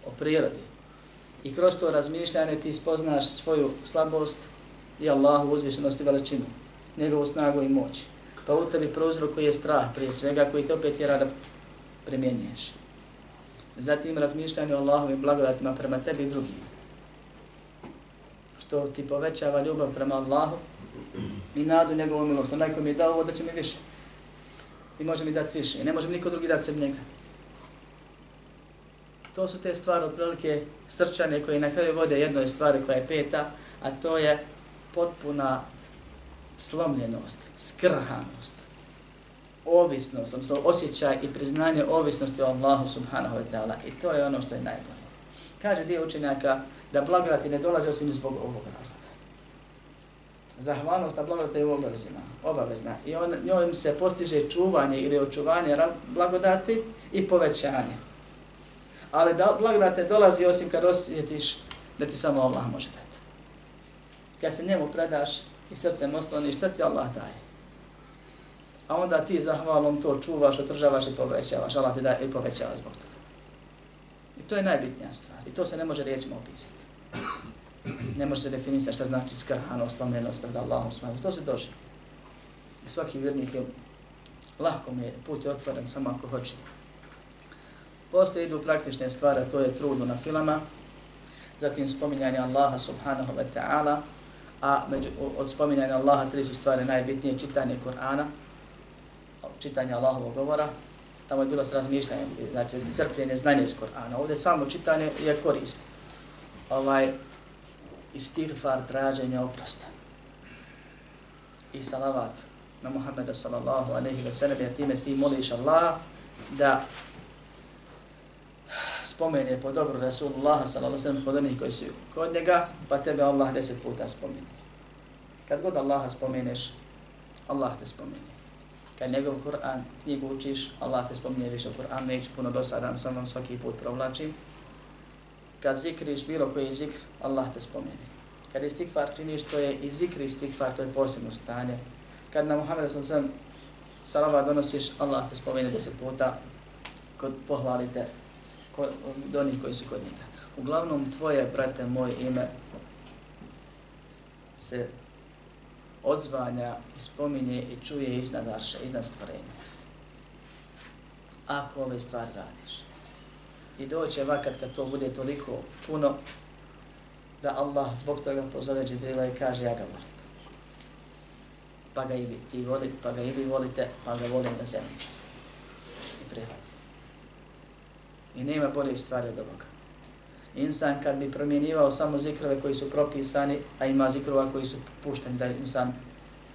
o prirodi. I kroz to razmišljanje ti spoznaš svoju slabost i Allahu uzvišenost i veličinu, njegovu snagu i moć. Pa u tebi prouzrokuje strah prije svega koji te opet tjera da primjenjuješ. Zatim razmišljanje o Allahovim blagodatima prema tebi i drugima Što ti povećava ljubav prema Allahu i nadu njegovu milost. Onaj ko mi je dao ovo da će mi više. I može mi dati više. I ne može mi niko drugi dati sem njega. To su te stvari otprilike srčane koje na kraju vode jednoj stvari koja je peta, a to je potpuna slomljenost, skrhanost, ovisnost, odnosno osjećaj i priznanje ovisnosti o Allahu subhanahu wa ta'ala. I to je ono što je najbolje. Kaže dio učenjaka da blagodati ne dolaze osim zbog ovog razloga. Zahvalnost na blagodati je obavezna, obavezna. I on, njom se postiže čuvanje ili očuvanje blagodati i povećanje. Ali da blagodat ne dolazi osim kad osjetiš da ti samo Allah može dati. Kad se njemu predaš i srcem osloni, šta ti Allah daje? A onda ti zahvalom to čuvaš, održavaš i povećavaš. Allah ti daje i povećava zbog toga. I to je najbitnija stvar. I to se ne može riječima opisati. Ne može se definisati šta znači skrhano, slomljenost pred Allahom. To se dođe. I svaki vjernik je lahko mi je put je otvoren samo ako hoće. Postoje idu praktične stvari, to je trudno na filama, zatim spominjanje Allaha subhanahu wa ta'ala, a među, od spominjanja Allaha tri su stvari najbitnije, čitanje Kur'ana, čitanje Allahovog govora, tamo je bilo s razmišljanjem, znači crpljenje znanje iz Korana. Ovdje samo čitanje je korist. Ovaj, istighfar, traženje oprosta. I salavat na Muhammeda sallallahu alaihi wa sallam, jer time ti moliš Allah da spomene po dobru Rasulullah sallallahu alaihi sallam kod onih koji su kod njega, pa tebe Allah deset puta spomene. Kad god Allaha spomeneš, Allah te spomene. Kad njegov Kur'an knjigu učiš, Allah te spominje više Kur'an, neću puno dosadan, sam vam svaki put provlačim. Kad zikriš bilo koji zikr, Allah te spominje. Kad istikfar činiš, to je i zikr istikfar, to je posebno stanje. Kad na Muhammeda sam sam salava donosiš, Allah te spomene deset puta, kod pohvalite kod, onih koji su kod njega. Uglavnom, tvoje, brate, moje ime se odzvanja i spominje i čuje iznad arša, iznad stvorenja. Ako ove stvari radiš. I doće vakat kad to bude toliko puno, da Allah zbog toga pozove Džibrila i kaže ja ga volim. Pa ga i vi, ti voli, pa ga i vi volite, pa ga volim na zemlji časti. I prihvati. I nema bolje stvari od ovoga. Insan kad bi promjenjivao samo zikrove koji su propisani, a ima zikrova koji su pušteni da insan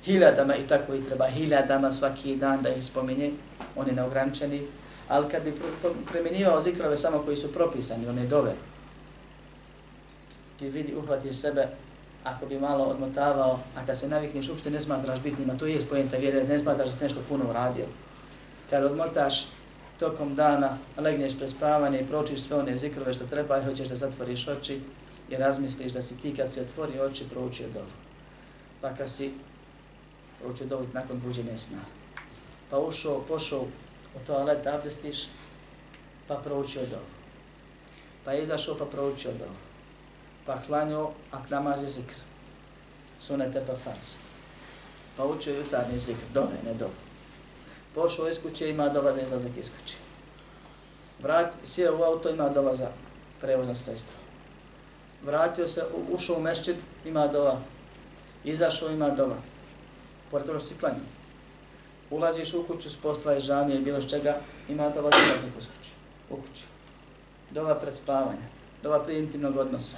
hiljadama i tako i treba hiljadama svaki dan da ih spominje, oni neograničeni, ali kad bi promjenjivao zikrove samo koji su propisani, one dove, ti vidi, uhvatiš sebe, ako bi malo odmotavao, a kad se navikneš, uopšte ne smatraš bitnima, to je spojenta vjere, ne smatraš da si nešto puno uradio. Kad odmotaš, tokom dana legneš pre spavanje i pročiš sve one zikrove što treba i hoćeš da zatvoriš oči i razmisliš da si ti kad si otvori oči proučio dovu. Pa kad si proučio dovu nakon buđenja sna. Pa ušao, pošao u toalet, abdestiš, pa proučio dovu. Pa izašao pa proučio dovu. Pa hlanio, a namaz je zikr. Sunete pa fars. Pa učio jutarnji zikr, dove, ne dovu Pošao iz kuće, ima dova za izlazak iz kuće. Vrat, sjeo u auto, ima dova za prevozno sredstvo. Vratio se, ušao u mešćid, ima dova. Izašao, ima dova. Pored toga si klanio. Ulaziš u kuću s posla i žamije i bilo čega, ima dova za izlazak iz kuće. U kuću. Dova pred spavanja. Dova prije intimnog odnosa.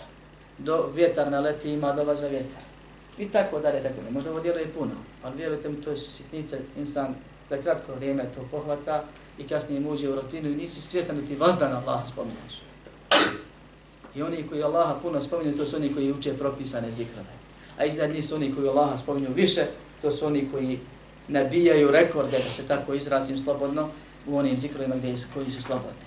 Do vjetar naleti, ima dova za vjetar. I tako dalje, tako ne. Možda ovo djeluje puno, ali vjerujte mi, to su sitnice, insan za kratko vrijeme to pohvata i kasnije im uđe u rutinu i nisi svjestan da ti vazdan Allah spominješ. I oni koji Allaha puno spominju, to su oni koji uče propisane zikrove. A iznad nisu oni koji Allaha spominju više, to su oni koji nabijaju rekorde, da se tako izrazim slobodno, u onim zikrovima gdje koji su slobodni.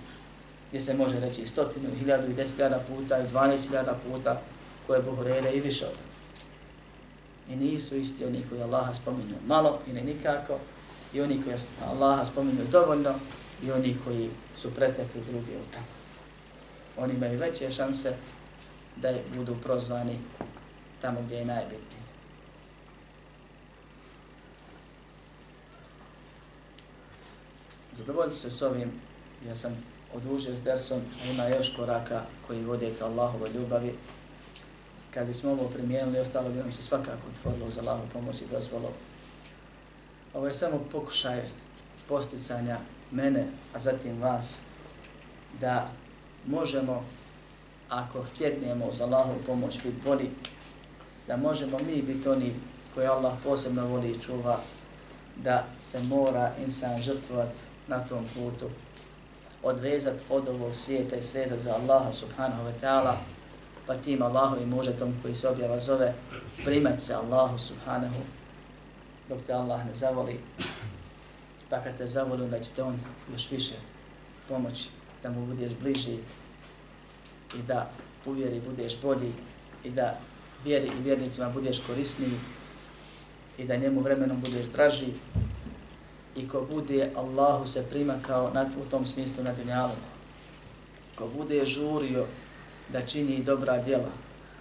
Gdje se može reći stotinu, hiljadu i deset hiljada puta i dvanest hiljada puta koje Buhurere i više od toga. I nisu isti oni koji Allaha spominju malo ili nikako, i oni koji Allaha spominju dovoljno, i oni koji su pretekli drugi u tamo. Oni imaju veće šanse da budu prozvani tamo gdje je najbitnije. Zadovoljiti se s ovim, ja sam odužio s dersom, ima još koraka koji vode ka Allahove ljubavi, kad bismo ovo primijenili, ostalo bi nam se svakako otvorilo za Allahovu pomoć i dozvolo. Ovo je samo pokušaj posticanja mene, a zatim vas, da možemo, ako htjetnemo za Allahu pomoć biti bolji, da možemo mi biti oni koje Allah posebno voli i čuva, da se mora insan žrtvovat na tom putu, odvezat od ovog svijeta i svezat za Allaha subhanahu wa ta'ala, pa tim Allahovim mužetom koji se objava zove, primat se Allahu subhanahu, dok te Allah ne zavoli, pa kad te zavoli, onda će te on još više pomoći da mu budeš bliži i da uvjeri budeš bolji i da vjeri i vjernicima budeš korisniji i da njemu vremenom budeš draži i ko bude Allahu se prima kao na, u tom smislu na dunjaluku. Ko bude žurio da čini dobra djela.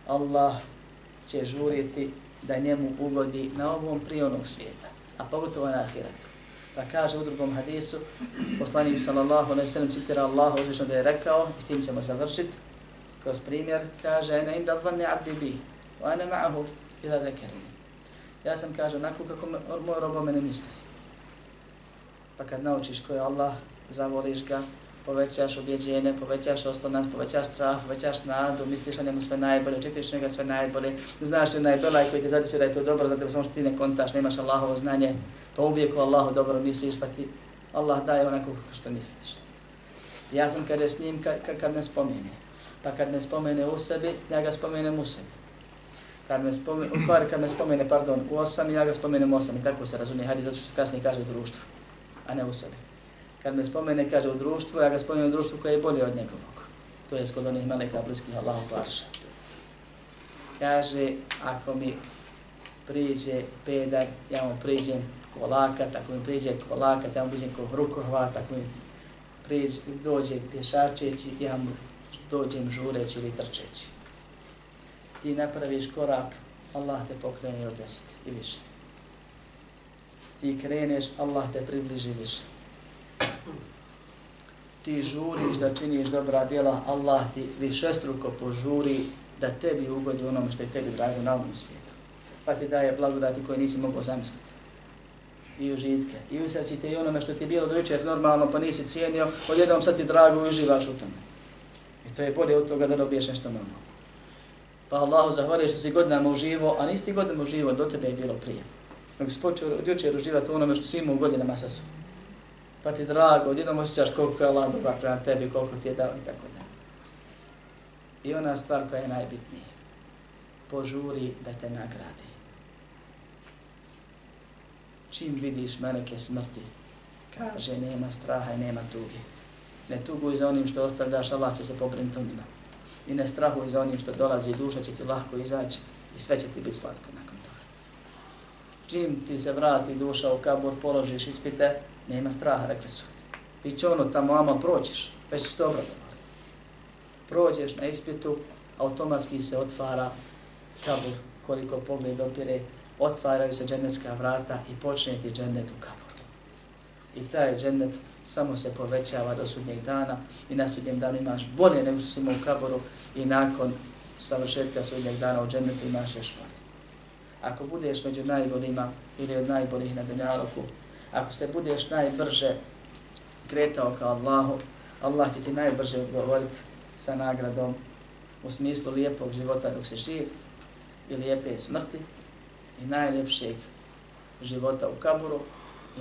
Allah će žuriti da njemu ugodi na ovom prionog svijeta, a pogotovo na ahiretu. Pa kaže u drugom hadisu, poslanik sallallahu alaihi sallam citira Allah, uzvišno da je rekao, i s tim ćemo završiti, kroz primjer, kaže, ena inda dhanni abdi bi, wa ana ma'ahu ila zekerni. Ja sam kaže, onako kako moj robo mene misli. Pa kad naučiš ko je Allah, zavoliš ga, povećaš objeđenje, povećaš oslonac, povećaš strah, povećaš nadu, misliš o njemu sve najbolje, očekuješ njega sve najbolje, znaš da je koji te zadiče da je to dobro, zato samo što ti ne kontaš, nemaš Allahovo znanje, pa uvijek o Allahu dobro misliš, pa ti Allah daje onako što misliš. Ja sam kaže s njim kad, kad me spomene, pa kad me spomene u sebi, ja ga spomenem u sebi. Kad me spomene, u stvari kad me spomene, pardon, u osam, ja ga spomenem u osam i tako se razumije, hadis, zato što kasnije kaže u društvu, a ne u sebi kad me spomene, kaže u društvu, ja ga spomenem u društvu koje je bolje od njegovog. To je skod onih meleka bliskih Allahu Parša. Kaže, ako mi priđe pedar, ja mu priđem ko lakat, ako mi priđe ko lakat, ja mu priđem ko rukohvat, ako mi priđe, dođe pješačeći, ja mu dođem žureći ili trčeći. Ti napraviš korak, Allah te pokrene od deset i više. Ti kreneš, Allah te približi više ti žuriš da činiš dobra djela, Allah ti višestruko požuri da tebi ugodi onome što je tebi drago na ovom svijetu. Pa ti daje blagodati koje nisi mogao zamisliti. I užitke. I usrećite i onome što ti je bilo do jučer normalno pa nisi cijenio, odjednom sad ti drago i uživaš u tome. I to je bolje od toga da dobiješ nešto novo. Pa Allahu zahvali što si godinama uživo, a nisi ti godinama uživo, do tebe je bilo prije. Nego si počeo od jučer uživati onome što si imao godinama sa sobom pa ti drago, odjednom osjećaš koliko je Allah dobar prema tebi, koliko ti je dao i tako da. I ona stvar koja je najbitnija, požuri da te nagradi. Čim vidiš meleke smrti, kaže nema straha i nema tuge. Ne tuguj za onim što ostavljaš, Allah će se pobrinuti o njima. I ne strahuj za onim što dolazi, duša će ti lahko izaći i sve će ti biti slatko nakon toga. Čim ti se vrati duša u kabur, položiš ispite, Nema straha, rekli su. Biće ono tamo, ama proćiš, već su dobro obradovali. Prođeš na ispitu, automatski se otvara kabur, koliko pogled opire, otvaraju se džennetska vrata i počne ti džennet u kabur. I taj džennet samo se povećava do sudnjeg dana i na sudnjem danu imaš bolje nego što si imao u kaboru i nakon savršetka sudnjeg dana u džennetu imaš još bolje. Ako budeš među najboljima ili od najboljih na Dunjaluku, ako se budeš najbrže kretao kao Allahu, Allah će ti najbrže odgovoriti sa nagradom u smislu lijepog života dok se živ i lijepe smrti i najljepšeg života u kaburu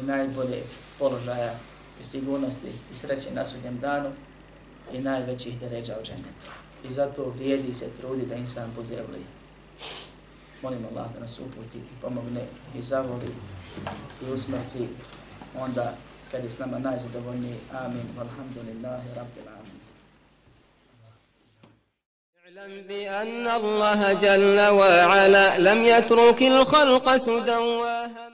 i najboljeg položaja i sigurnosti i sreće na sudnjem danu i najvećih deređa u džennetu. I zato vrijedi se trudi da insan bude vli. Molim Allah da nas uputi i pomogne i zavoli i usmrti onda kad je s nama najzadovoljniji. Amin. Walhamdulillahi rabbil amin. اعلم بأن الله جل وعلا لم يترك الخلق سدى